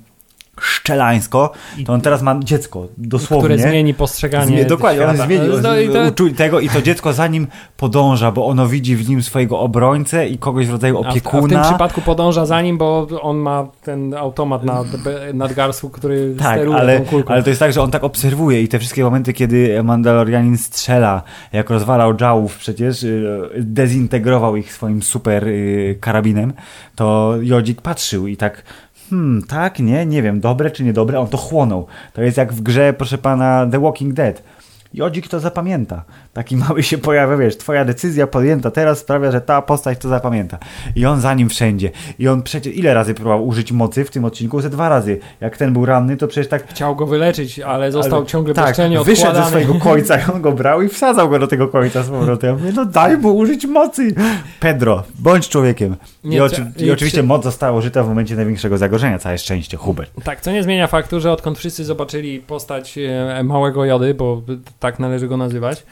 szczelańsko, to on teraz ma dziecko, dosłownie. Które zmieni postrzeganie Zmie Dokładnie, on zmieni no i to... tego i to dziecko za nim podąża, bo ono widzi w nim swojego obrońcę i kogoś w rodzaju opiekuna. A w, a w tym przypadku podąża za nim, bo on ma ten automat nad, nadgarsku, który tak, steruje ale, tą kulką. ale to jest tak, że on tak obserwuje i te wszystkie momenty, kiedy Mandalorianin strzela, jak rozwalał Jałów przecież, y, dezintegrował ich swoim super y, karabinem, to Jodzik patrzył i tak hmm, tak, nie, nie wiem, dobre czy niedobre, on to chłonął. To jest jak w grze, proszę pana, The Walking Dead. Jodzik to zapamięta. Taki mały się pojawia, wiesz, twoja decyzja podjęta teraz sprawia, że ta postać to zapamięta. I on za nim wszędzie. I on przecież ile razy próbował użyć mocy w tym odcinku? Ze dwa razy. Jak ten był ranny, to przecież tak... Chciał go wyleczyć, ale został ale, ciągle tak, bezczelnie wyszedł ze swojego końca i on go brał i wsadzał go do tego końca z powrotem. Ja mówię, no daj mu użyć mocy. Pedro, bądź człowiekiem. Nie, I, oczy i, oczywiście czy... moc została użyta w momencie największego zagrożenia. Całe szczęście, Hubert. Tak, co nie zmienia faktu, że odkąd wszyscy zobaczyli postać e, małego Jody, bo tak należy go nazywać,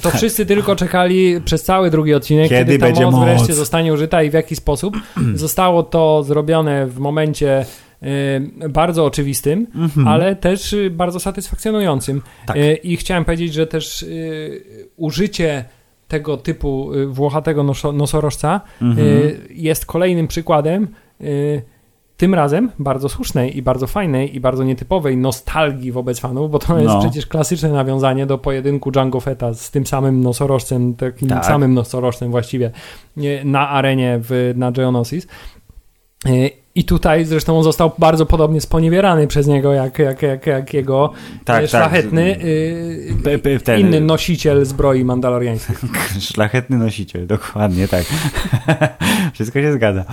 to wszyscy tylko czekali przez cały drugi odcinek, kiedy, kiedy ta będzie moc, wreszcie zostanie użyta i w jaki sposób. Zostało to zrobione w momencie bardzo oczywistym, mhm. ale też bardzo satysfakcjonującym. Tak. I chciałem powiedzieć, że też użycie tego typu włochatego nosorożca mhm. jest kolejnym przykładem tym razem bardzo słusznej i bardzo fajnej i bardzo nietypowej nostalgii wobec fanów, bo to jest no. przecież klasyczne nawiązanie do pojedynku Django Fetta z tym samym nosorożcem, takim tak. samym nosorożcem właściwie na arenie w, na Geonosis. E, I tutaj zresztą on został bardzo podobnie sponiewierany przez niego, jak, jak, jak, jak jego tak, tak. szlachetny tak. Ten... inny nosiciel zbroi mandaloriańskiej. Szlachetny nosiciel, dokładnie tak. Wszystko się zgadza.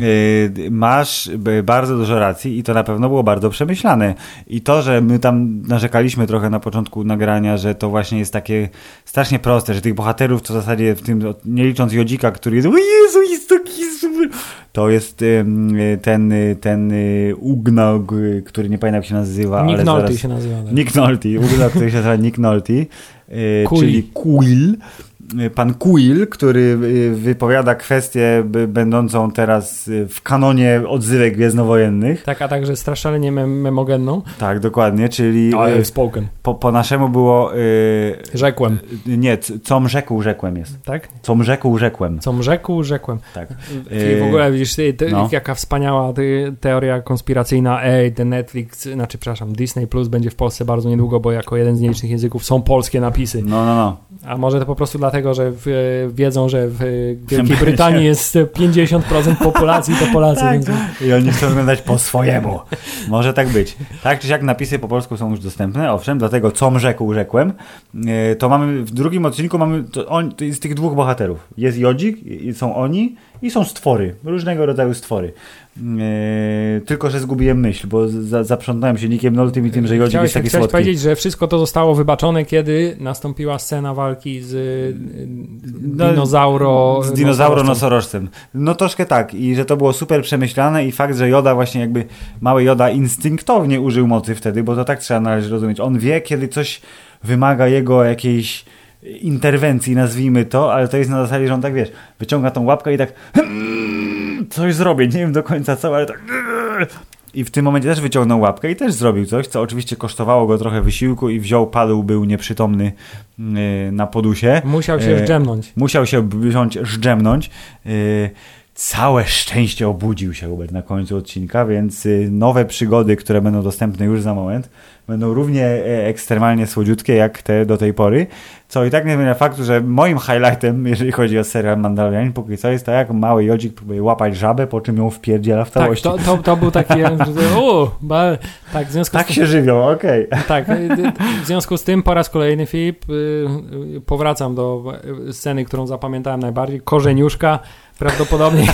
Y, masz bardzo dużo racji i to na pewno było bardzo przemyślane. I to, że my tam narzekaliśmy trochę na początku nagrania, że to właśnie jest takie strasznie proste, że tych bohaterów to w zasadzie w tym, nie licząc Jodzika, który jest o Jezu, jest taki to jest ten, ten Ugnog, który nie pamiętam jak się nazywa. Nick Nolte zaraz... się nazywa. Tak. Nick Nolte, Ugnog, który się nazywa Nick Nolte, y, czyli Quill pan Quill, który y, wypowiada kwestię będącą teraz y, w kanonie odzywek gwiezdnowojennych. Tak, a także straszalnie mem memogenną. Tak, dokładnie, czyli... I have spoken. Po, po naszemu było... Yy, rzekłem. Nie, com rzekł, rzekłem jest. Tak? Com rzekł, rzekłem. Com rzekł, rzekłem. Tak. I w ogóle widzisz, te, no. jaka wspaniała teoria konspiracyjna, ej, ten Netflix, znaczy, przepraszam, Disney Plus będzie w Polsce bardzo niedługo, bo jako jeden z nielicznych języków są polskie napisy. No, no, no. A może to po prostu dlatego, że w, wiedzą, że w Wielkiej Brytanii jest 50% populacji to Polacy. Tak. Więc... I oni chcą oglądać po swojemu. Może tak być. Tak czy jak napisy po polsku są już dostępne, owszem, dlatego co rzekł, rzekłem, e, to mamy w drugim odcinku mamy to, on, to jest tych dwóch bohaterów. Jest Jodzik, i są oni i są stwory, różnego rodzaju stwory. Yy, tylko, że zgubiłem myśl, bo za, zaprzątnąłem się Nikiem Noltym i tym, że Jodzik jest taki chciałeś słodki. powiedzieć, że wszystko to zostało wybaczone, kiedy nastąpiła scena walki z no, dinozauro... Z dinozauro nosorożcem. No troszkę tak i że to było super przemyślane i fakt, że Joda właśnie jakby, mały Joda instynktownie użył mocy wtedy, bo to tak trzeba należy rozumieć. On wie, kiedy coś wymaga jego jakiejś interwencji, nazwijmy to, ale to jest na zasadzie, że on tak, wiesz, wyciąga tą łapkę i tak coś zrobię, nie wiem do końca co, ale tak i w tym momencie też wyciągnął łapkę i też zrobił coś, co oczywiście kosztowało go trochę wysiłku i wziął, padł, był nieprzytomny yy, na podusie. Musiał się yy, zdrzemnąć. Musiał się wziąć, zdrzemnąć. Yy, całe szczęście obudził się Hubert na końcu odcinka, więc y, nowe przygody, które będą dostępne już za moment, będą równie e, ekstremalnie słodziutkie jak te do tej pory. Co i tak nie zmienia faktu, że moim highlightem, jeżeli chodzi o serial Mandalorian, póki co jest to, jak mały Jodzik próbuje łapać żabę, po czym ją wpierdziela w tak, całości. Tak, to, to, to był taki, u, ba, tak, w związku tak z tym, się żywią, okej. Okay. Tak, y, w związku z tym po raz kolejny, Filip, powracam do sceny, którą zapamiętałem najbardziej, korzeniuszka, prawdopodobnie.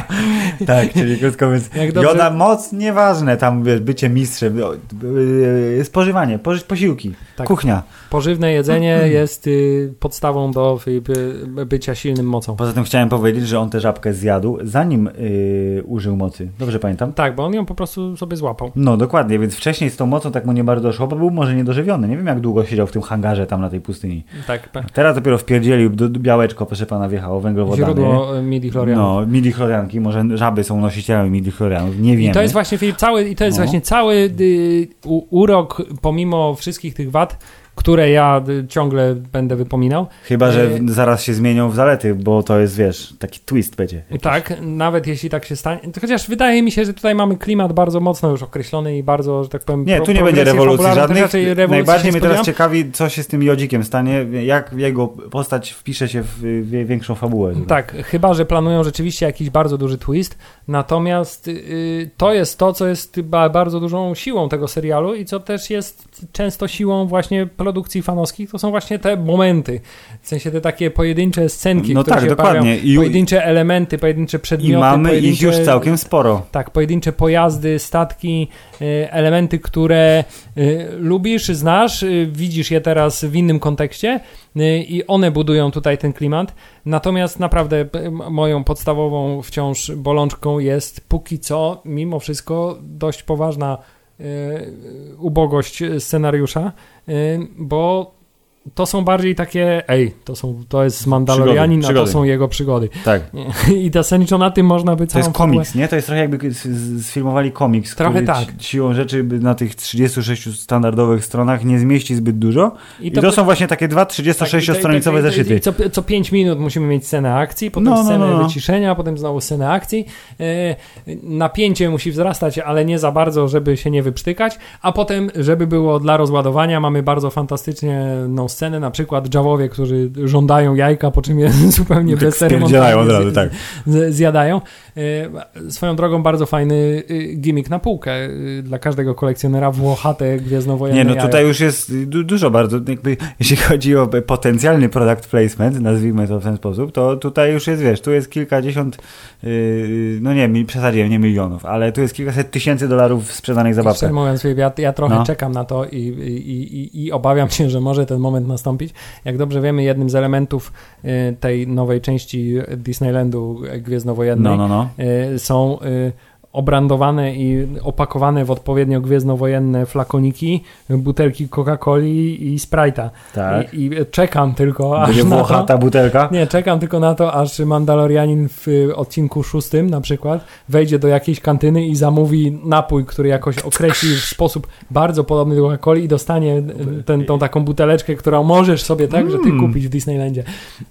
tak, czyli krótko mówiąc, dobrze... joda moc nieważne, tam bycie mistrzem, y, spożywanie, posiłki, tak. kuchnia. Pożywne jedzenie jest y, podstawą do bycia silnym mocą. Poza tym chciałem powiedzieć, że on tę żabkę zjadł, zanim yy, użył mocy. Dobrze pamiętam? Tak, bo on ją po prostu sobie złapał. No dokładnie, więc wcześniej z tą mocą tak mu nie bardzo doszło, bo był może niedożywiony. Nie wiem jak długo siedział w tym hangarze tam na tej pustyni. Tak. Teraz dopiero wpierdzielił, białeczko, proszę pana, wjechało, węglowodany. Źródło midi-chlorianów. No, midi-chlorianki, może żaby są nosicielami midi-chlorianów, nie wiemy. I to jest właśnie, Filip, cały, i to jest no. właśnie cały y, urok, pomimo wszystkich tych wad, które ja ciągle będę wypominał. Chyba, że e... zaraz się zmienią w zalety, bo to jest, wiesz, taki twist będzie. Jakiś. Tak, nawet jeśli tak się stanie. Chociaż wydaje mi się, że tutaj mamy klimat bardzo mocno już określony i bardzo, że tak powiem, Nie, tu nie będzie rewolucji żadnych. Rewolucji Najbardziej mnie teraz ciekawi, co się z tym Jodzikiem stanie, jak jego postać wpisze się w większą fabułę. Tak, chyba, że planują rzeczywiście jakiś bardzo duży twist, natomiast yy, to jest to, co jest bardzo dużą siłą tego serialu i co też jest często siłą właśnie produkcji fanowskich to są właśnie te momenty. W sensie te takie pojedyncze scenki, no które tak, się dokładnie. I, pojedyncze elementy, pojedyncze przedmioty. I mamy ich już całkiem sporo. Tak, pojedyncze pojazdy, statki, y, elementy, które y, lubisz, znasz, y, widzisz je teraz w innym kontekście i one budują tutaj ten klimat. Natomiast naprawdę moją podstawową wciąż bolączką jest póki co, mimo wszystko, dość poważna ubogość scenariusza, bo to są bardziej takie, ej, to, są, to jest Mandalorianin, przygody, a to są jego przygody. Tak. I zasadniczo na tym można by To jest komiks, nie? To jest trochę jakby sfilmowali komiks, trochę tak. siłą rzeczy na tych 36 standardowych stronach nie zmieści zbyt dużo. I to, I to są właśnie takie dwa 36-stronicowe tak, zeszyty. Co, co 5 minut musimy mieć scenę akcji, potem no, no, scenę no, no. wyciszenia, potem znowu scenę akcji. E, napięcie musi wzrastać, ale nie za bardzo, żeby się nie wyprztykać, a potem, żeby było dla rozładowania, mamy bardzo fantastycznie no, sceny, na przykład Jawowie, którzy żądają jajka, po czym je zupełnie tak bezceremonnie od razu, tak. zjadają. E, swoją drogą bardzo fajny y, gimmick na półkę y, dla każdego kolekcjonera Włochate gwiezdnowojenne Nie, no tutaj już jest dużo bardzo, jakby jeśli chodzi o potencjalny product placement, nazwijmy to w ten sposób, to tutaj już jest, wiesz, tu jest kilkadziesiąt, y, no nie, przesadziłem, nie milionów, ale tu jest kilkaset tysięcy dolarów sprzedanych zabawek. Szczerze mówiąc, ja, ja trochę no. czekam na to i, i, i, i obawiam się, że może ten moment nastąpić. Jak dobrze wiemy, jednym z elementów tej nowej części Disneylandu Gwiezdnowojennej no, no, no. Są obrandowane i opakowane w odpowiednio gwiezdnowojenne flakoniki, butelki Coca-Coli i Sprite'a. Tak. I, I, czekam tylko Będzie aż na to, ta butelka? Nie, czekam tylko na to, aż Mandalorianin w odcinku szóstym na przykład wejdzie do jakiejś kantyny i zamówi napój, który jakoś określi w sposób bardzo podobny do Coca-Coli i dostanie ten, tą taką buteleczkę, którą możesz sobie także ty mm. kupić w Disneylandzie.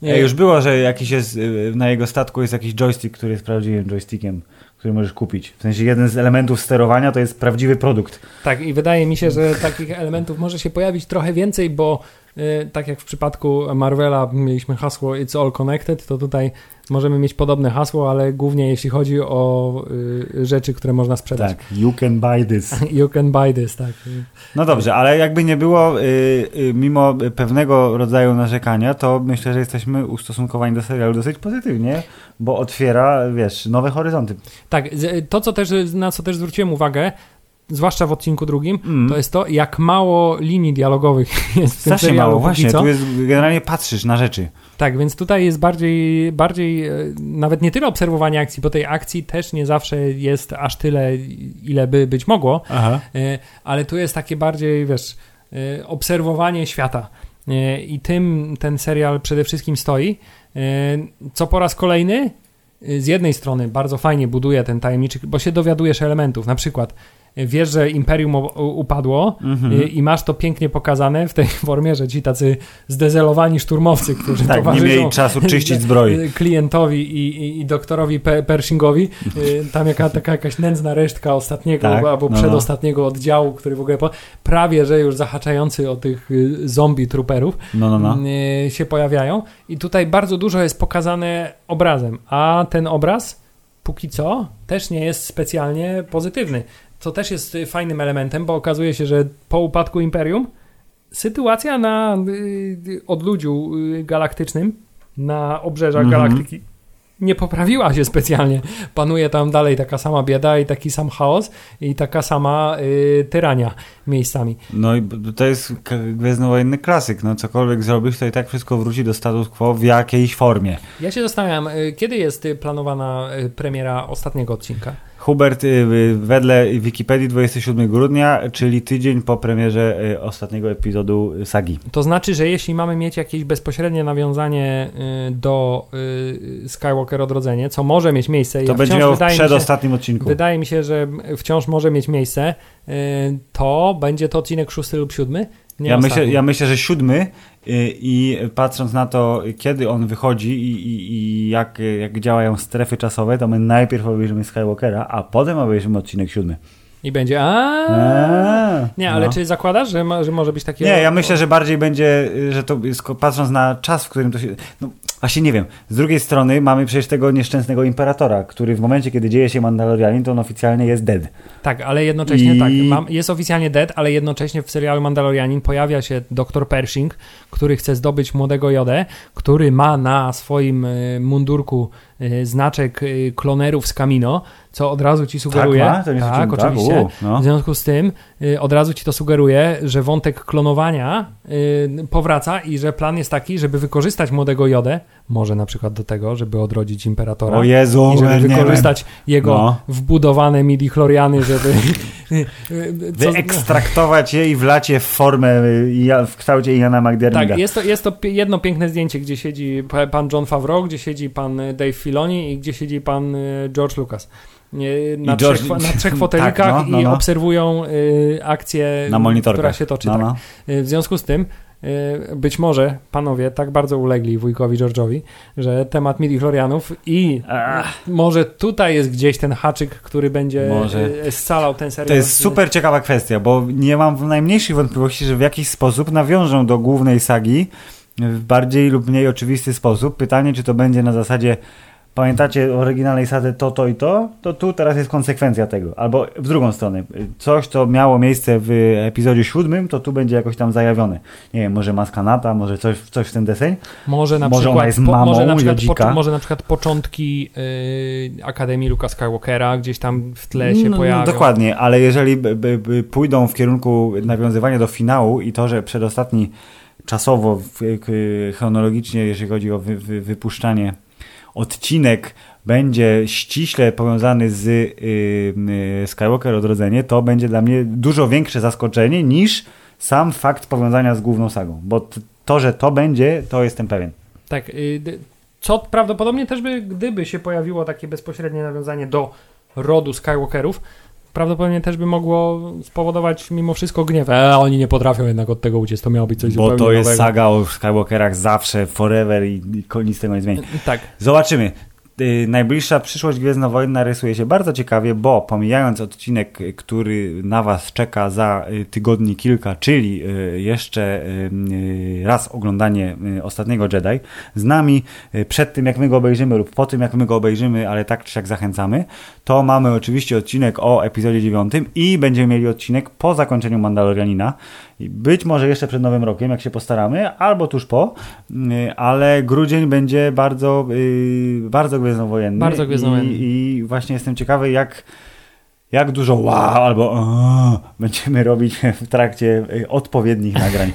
Ej, już było, że jakiś jest, na jego statku jest jakiś joystick, który jest prawdziwym joystickiem który możesz kupić. W sensie jeden z elementów sterowania to jest prawdziwy produkt. Tak, i wydaje mi się, że takich elementów może się pojawić trochę więcej, bo y, tak jak w przypadku Marvela mieliśmy hasło It's All Connected, to tutaj możemy mieć podobne hasło, ale głównie jeśli chodzi o y, rzeczy, które można sprzedać. Tak, you can buy this. you can buy this, tak. No dobrze, ale jakby nie było, y, y, mimo pewnego rodzaju narzekania, to myślę, że jesteśmy ustosunkowani do serialu dosyć pozytywnie, bo otwiera, wiesz, nowe horyzonty. Tak, to co też, na co też zwróciłem uwagę, zwłaszcza w odcinku drugim, mm. to jest to, jak mało linii dialogowych jest w tym Strasznie mało, właśnie, co. tu jest, generalnie patrzysz na rzeczy. Tak, więc tutaj jest bardziej, bardziej e, nawet nie tyle obserwowanie akcji, bo tej akcji też nie zawsze jest aż tyle, ile by być mogło, Aha. E, ale tu jest takie bardziej, wiesz, e, obserwowanie świata. I tym ten serial przede wszystkim stoi. Co po raz kolejny z jednej strony bardzo fajnie buduje ten tajemniczy, bo się dowiadujesz elementów, na przykład wiesz, że imperium upadło mhm. i, i, masz to pięknie pokazane w tej formie, że ci tacy zdezelowani szturmowcy, którzy tak, towarzyszą nie mieli czasu czyścić zbroi. klientowi i, i, i doktorowi Pe Pershingowi, y, tam jaka, taka jakaś nędzna resztka ostatniego tak, albo no, przedostatniego no. oddziału, który w ogóle po, prawie, że już zahaczający o tych y, zombie trooperów no, no, no. Y, się pojawiają i tutaj bardzo dużo jest pokazane obrazem, a ten obraz póki co też nie jest specjalnie pozytywny co też jest y, fajnym elementem, bo okazuje się, że po upadku Imperium sytuacja na y, odludziu y, galaktycznym, na obrzeżach -hmm. galaktyki nie poprawiła się specjalnie. Panuje tam dalej taka sama bieda i taki sam chaos i taka sama y, tyrania miejscami. No i to jest gwiezdnowojenny klasyk. No cokolwiek zrobisz, to i tak wszystko wróci do status quo w jakiejś formie. Ja się zastanawiam, kiedy jest planowana premiera ostatniego odcinka? Hubert, y, y, wedle Wikipedii 27 grudnia, czyli tydzień po premierze y, ostatniego epizodu sagi. To znaczy, że jeśli mamy mieć jakieś bezpośrednie nawiązanie do Skywalker Odrodzenie, co może mieć miejsce... To ja będzie miało w przedostatnim odcinku. Wydaje mi się, że wciąż może mieć miejsce, to będzie to odcinek szósty lub siódmy, ja myślę, ja myślę, że siódmy y, i patrząc na to, kiedy on wychodzi i, i, i, jak, jak działają strefy czasowe, to my najpierw obejrzymy Skywalkera, a potem obejrzymy odcinek siódmy. I będzie a Nie, ale no. czy zakładasz, że, ma, że może być takie... Nie, ja myślę, że bardziej będzie, że to patrząc na czas, w którym to się... No, właśnie nie wiem. Z drugiej strony mamy przecież tego nieszczęsnego imperatora, który w momencie, kiedy dzieje się Mandalorianin, to on oficjalnie jest dead. Tak, ale jednocześnie I... tak. Mam, jest oficjalnie dead, ale jednocześnie w serialu Mandalorianin pojawia się doktor Pershing, który chce zdobyć młodego Jodę, który ma na swoim e, mundurku znaczek e, klonerów z Camino, co od razu ci sugeruje. Tak, ma? tak oczywiście. Tak? U, no. W związku z tym od razu ci to sugeruje, że wątek klonowania powraca i że plan jest taki, żeby wykorzystać młodego Jodę, może na przykład do tego, żeby odrodzić imperatora. O Jezu, i żeby wykorzystać jego no. wbudowane midi-chloriany, żeby... Wyekstraktować je i wlać je w formę, w kształcie Jana McDermida. Tak, jest to, jest to jedno piękne zdjęcie, gdzie siedzi pan John Favreau, gdzie siedzi pan Dave Filoni i gdzie siedzi pan y, George Lucas. Na, George... trzech, na trzech fotelikach tak, no, no, no. i obserwują y, akcję, która się toczy. No, tak. No. Y, w związku z tym Y, być może panowie tak bardzo ulegli wujkowi George'owi, że temat midi-chlorianów i Ach. może tutaj jest gdzieś ten haczyk, który będzie może. Scalał ten serial. To jest super ciekawa kwestia, bo nie mam najmniejszych wątpliwości, że w jakiś sposób nawiążą do głównej sagi w bardziej lub mniej oczywisty sposób. Pytanie, czy to będzie na zasadzie pamiętacie oryginalnej sadze to, to i to, to tu teraz jest konsekwencja tego. Albo w drugą stronę. Coś, co miało miejsce w epizodzie siódmym, to tu będzie jakoś tam zajawione. Nie wiem, może maskanata, może coś, coś w ten deseń. Może na może przykład, ona jest mamą, może, na przykład po, może na przykład początki yy, Akademii Luka Skywalkera gdzieś tam w tle się no, pojawią. Dokładnie, ale jeżeli by, by, by pójdą w kierunku nawiązywania do finału i to, że przedostatni czasowo, chronologicznie, jeżeli chodzi o wy, wy, wypuszczanie odcinek będzie ściśle powiązany z yy, Skywalker Odrodzenie, to będzie dla mnie dużo większe zaskoczenie niż sam fakt powiązania z główną sagą. Bo to, że to będzie, to jestem pewien. Tak. Y, co prawdopodobnie też by, gdyby się pojawiło takie bezpośrednie nawiązanie do rodu Skywalkerów, prawdopodobnie też by mogło spowodować mimo wszystko gniew. E, oni nie potrafią jednak od tego uciec, to miało być coś Bo zupełnie Bo to jest nowego. saga o Skywalkerach zawsze, forever i, i nic z tego nie zmieni. Tak. Zobaczymy. Y, najbliższa przyszłość Gwiezdnowojenna rysuje się bardzo ciekawie, bo pomijając odcinek, który na Was czeka za y, tygodni kilka, czyli y, jeszcze raz oglądanie ostatniego Jedi, z nami przed tym, jak my go obejrzymy lub po tym, jak my go obejrzymy, ale tak czy siak zachęcamy, to mamy oczywiście odcinek o epizodzie 9 i będziemy mieli odcinek po zakończeniu Mandalorianina. Być może jeszcze przed Nowym Rokiem, jak się postaramy, albo tuż po, ale grudzień będzie bardzo, bardzo gwiezdnowojenny. Bardzo gwiezdnowojenny. I, I, właśnie jestem ciekawy, jak, jak dużo wow albo o, będziemy robić w trakcie y, odpowiednich nagrań.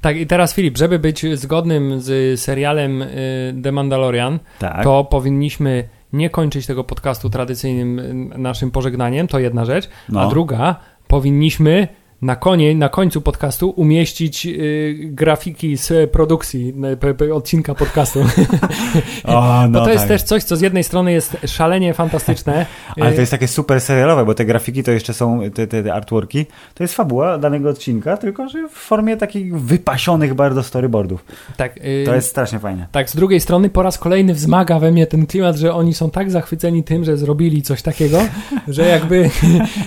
Tak, i teraz Filip, żeby być zgodnym z serialem y, The Mandalorian, tak. to powinniśmy nie kończyć tego podcastu tradycyjnym y, naszym pożegnaniem, to jedna rzecz, no. a druga, powinniśmy na konie, na końcu podcastu umieścić y, grafiki z produkcji y, odcinka podcastu. O, no bo to jest tak. też coś, co z jednej strony jest szalenie fantastyczne. Ale to y, jest takie super serialowe, bo te grafiki to jeszcze są, te, te, te artworki, to jest fabuła danego odcinka, tylko że w formie takich wypasionych bardzo storyboardów. Tak. Y, to jest strasznie fajne. Tak, z drugiej strony po raz kolejny wzmaga we mnie ten klimat, że oni są tak zachwyceni tym, że zrobili coś takiego, że jakby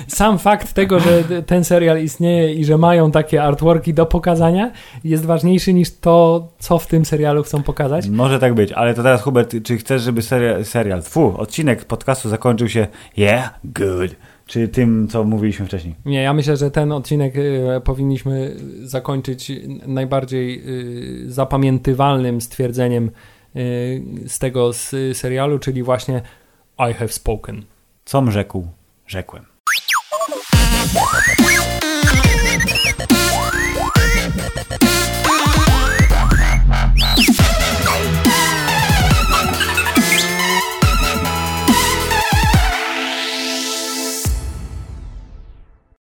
sam fakt tego, że ten serial istnieje i że mają takie artworki do pokazania jest ważniejszy niż to, co w tym serialu chcą pokazać. Może tak być, ale to teraz Hubert, czy chcesz, żeby serial, serial fu, odcinek podcastu zakończył się yeah, good, czy tym, co mówiliśmy wcześniej? Nie, ja myślę, że ten odcinek y, powinniśmy zakończyć najbardziej y, zapamiętywalnym stwierdzeniem y, z tego z serialu, czyli właśnie I have spoken. Com rzekł? Rzekłem.